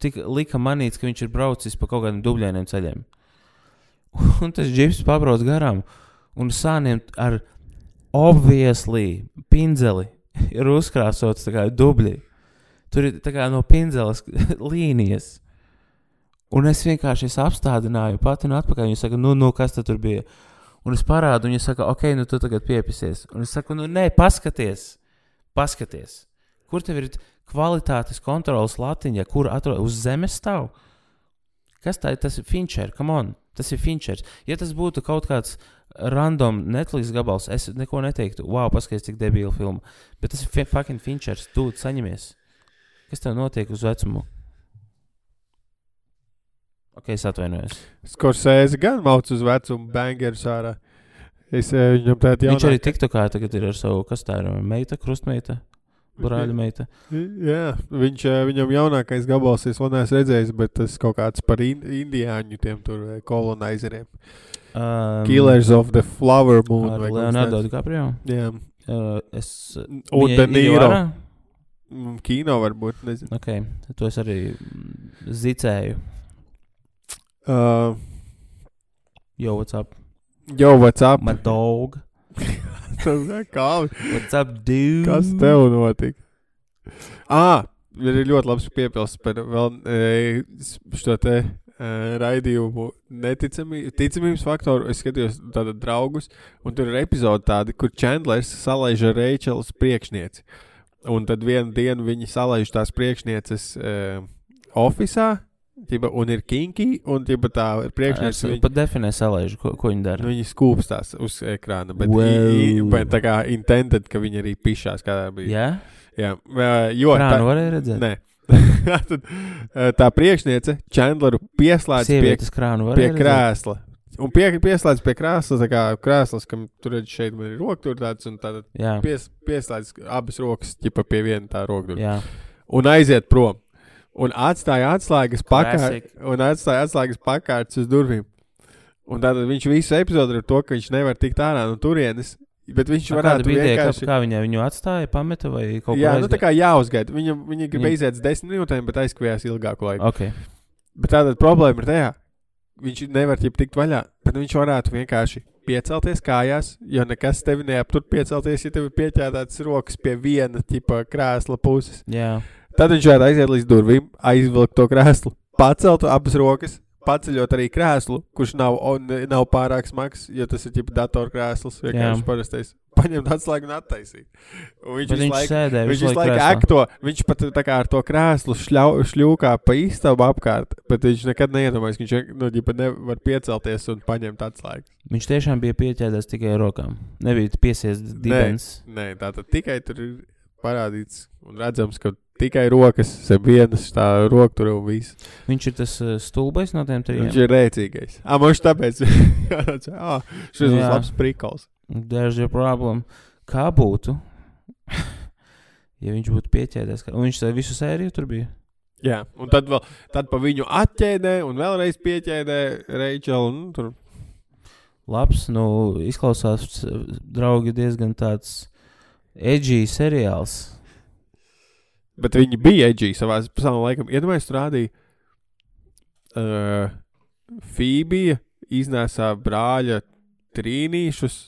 tika, lika manīts, ka viņš ir braucis pa kaut kādiem dubļainiem ceļiem. Un tas džips pabrauc garām, un sāniem ar obviously pinzeli ir uzkrāsots kā dubļi. Tur ir kā no pinzeles līnijas. Un es vienkārši es apstādināju, pati un atpakaļ. Viņa saka, nu, nu kas tur bija? Un es parādu, viņa saka, ok, nu tu tagad piepisies. Un es saku, nu, nē, paskaties, paskaties. Kur tev ir kvalitātes kontrolas latiņa, kur atrodas uz zemes stāv? Kas tā ir? Tas ir Fincher, come on, tas ir Finchers. Ja tas būtu kaut kāds random Netflix gabals, es neko neteiktu, wow, paskaties, cik debila filma. Bet tas ir fi- fucking Finchers, tu saņemies. Kas tev notiek uz vecumu? Ok, es atvainojos. Skorsēzi gan mauc uz vecumu bangerus ārā. Es eh, viņam tādu Viņš arī. TikTokā tagad ir ar savu, kas tā ir, meita, krustmeita, brāļa meita. Jā, viņš, eh, viņam jaunākais gabals, es vēl neesmu redzējis, bet tas kaut kāds par in, indiāņu tiem tur eh, kolonizeriem. Um, Killers of the Flower Moon. Ar Leonardo. DiCaprio. Jā, Uh, es. un De ir Niro. Mm, Kino varbūt, nezinu. Ok, to es arī mm, zicēju. Uh, Yo, what's up? Yo, what's up? My dog. Tas kā, What's up, dude? kas tev notika? Ah, ir ļoti labs piepildījums par vēl e, šo te raidījumu neticamību, ticamības faktoru. Es skatījos tādu draugus, un tur ir epizode tāda, kur Chandlers salaiž Reičelas priekšnieci. Un tad vienu dienu viņi salaiž tās priekšnieces e, oficiālā. Ķipa, un ir kinki, un ķipa, tā Es priekšniece pat definēju salaižu, ko, ko viņi dara. Nu, viņi skūpstās uz ekrāna, bet, Wow. i, bet tā kā intended, ka viņi arī pišās, kādā bija. Jā, Jā, jo kā tā, nu varēja redzēt? nē. Tad, ā, tā priekšniece Chandleru pieslēdz pie, Sievietes krānu pie redzēt? krēsla. Un pie, pieslēdz pie krēsla, tā kā krēsls, kam tur redz šeit man ir roka tur tāds, un tad pies, pieslēdz abas rokas, ķipa pie viena tā roka. tur. jā. Un aiziet prom. Un atstāja atslēgas pakārt, Classic. un atstāja atslēgas pakārts uz durvīm. Un tad viņš visu epizodu ar to, ka viņš nevar tikt ārā no turienes. Bet viņš varētu kā, vienkārši. kā viņa viņu atstāja, pameta vai kaut ko Jā, nu tā aizgāja? kā jāuzgaida. Viņa, viņa grib Viņa- iziet desmit minūtēm, bet aizkavējās ilgāku laiku. Ok, Bet tāda problēma ir tajā, viņš nevar ķip tikt vaļā, bet viņš varētu vienkārši piecelties kājās, jo nekas tevi neaptur piecelties, ja tev ir pieķētāts rokas pie viena tipa krēsla puses. jā. Tad viņš varētu aiziet līdz durvīm, aizvilkt to krēslu, pacelt abas rokas, paceļot arī krēslu, kurš nav, un, nav pārāk smags, jo tas ir tipa datorkrēsls, vienkārši parastais. Paņemt atslēgu un attaisīt. Un viņš Bet viņš laiku sēdēja Viņš visu laiku akto, viņš pat tā kā ar to krēslu šļau, šļūkā pa istabu apkārt, bet viņš nekad neiedomājas, ka viņš nu, ģipa nevar piecelties un paņemt atslēgas. Viņš tiešām bija pieķēries tikai rokām. Nebija piesies dibens. Nē, tā tad tikai tur ir parādīts un redzams, ka tikai rokas, zem vienas tā roktura un viss. Viņš ir tas uh, stulbais no tiem trim. Viņš ir rēcīgais. Ah, man tāpēc, ah, šis ir labs prikals. There's your problem. Kā būtu, ja viņš būtu pieķēries? Un viņš visu sēriju tur bija. Jā, un tad vēl, tad pa viņu atķēdē un vēlreiz pieķēdē Reičelu. Nu, tur Labs, nu, izklausās, draugi, diezgan tāds edgy seriāls. Bet viņi bija edgy savā savā laikā. Iedomājieties, tur rādīja. Uh, Fībija iznēsā brāļa trīnīšus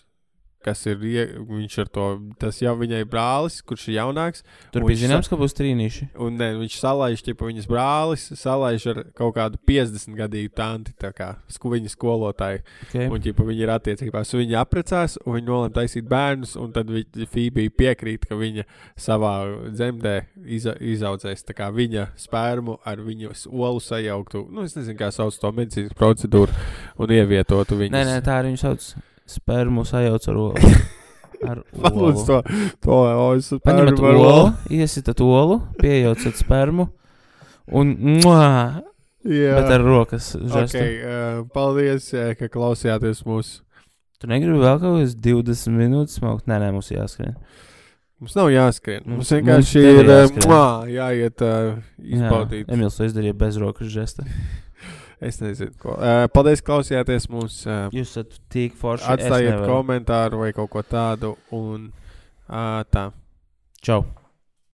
kas ir viņš ar to, tas jau viņai brālis, kurš ir jaunāks. Tur bija zināms, ka būs trīnīši. Un ne, viņš salaiž, ja viņas brālis salaiž ar kaut kādu 50 gadīgu tanti, kā sku, viņa skolotāju. Okay. Un ģipa, viņi ir attiecībās, viņi apprecās, un viņi nolēma taisīt bērnus, un tad Fībija piekrīt, ka viņa savā dzemdē iza, izaudzēs viņa spērmu ar viņu olu sajauktu, nu es nezinu, kā sauc to medicīnas procedūru, un ievietotu viņu. Nē, nē, tā arī viņu sauc. Spermu sajauc ar olu. Ar olu. to, to, es Paņemat olu, iesitat olu, piejaucat spermu un mua, Jā. bet ar rokas žestu. Okay, uh, paldies, eh, ka klausījāties mūsu. Tu negribi vēl kaut kādas 20 minūtes smaukt? Nē, nē, mums jāskrien. Mums nav jāskrien. Mums, Mums- vienkārši mums ir eh, jāskrien. mwā, jāiet uh, izbaudīt. Jā, Emīls to izdarīja bez rokas žesta. Es nezinu, ko. Uh, paldies, ka klausījāties mūs. Uh, Jūs esat tik forši. atstājiet komentāru vai kaut ko tādu. Un uh, tā. Čau!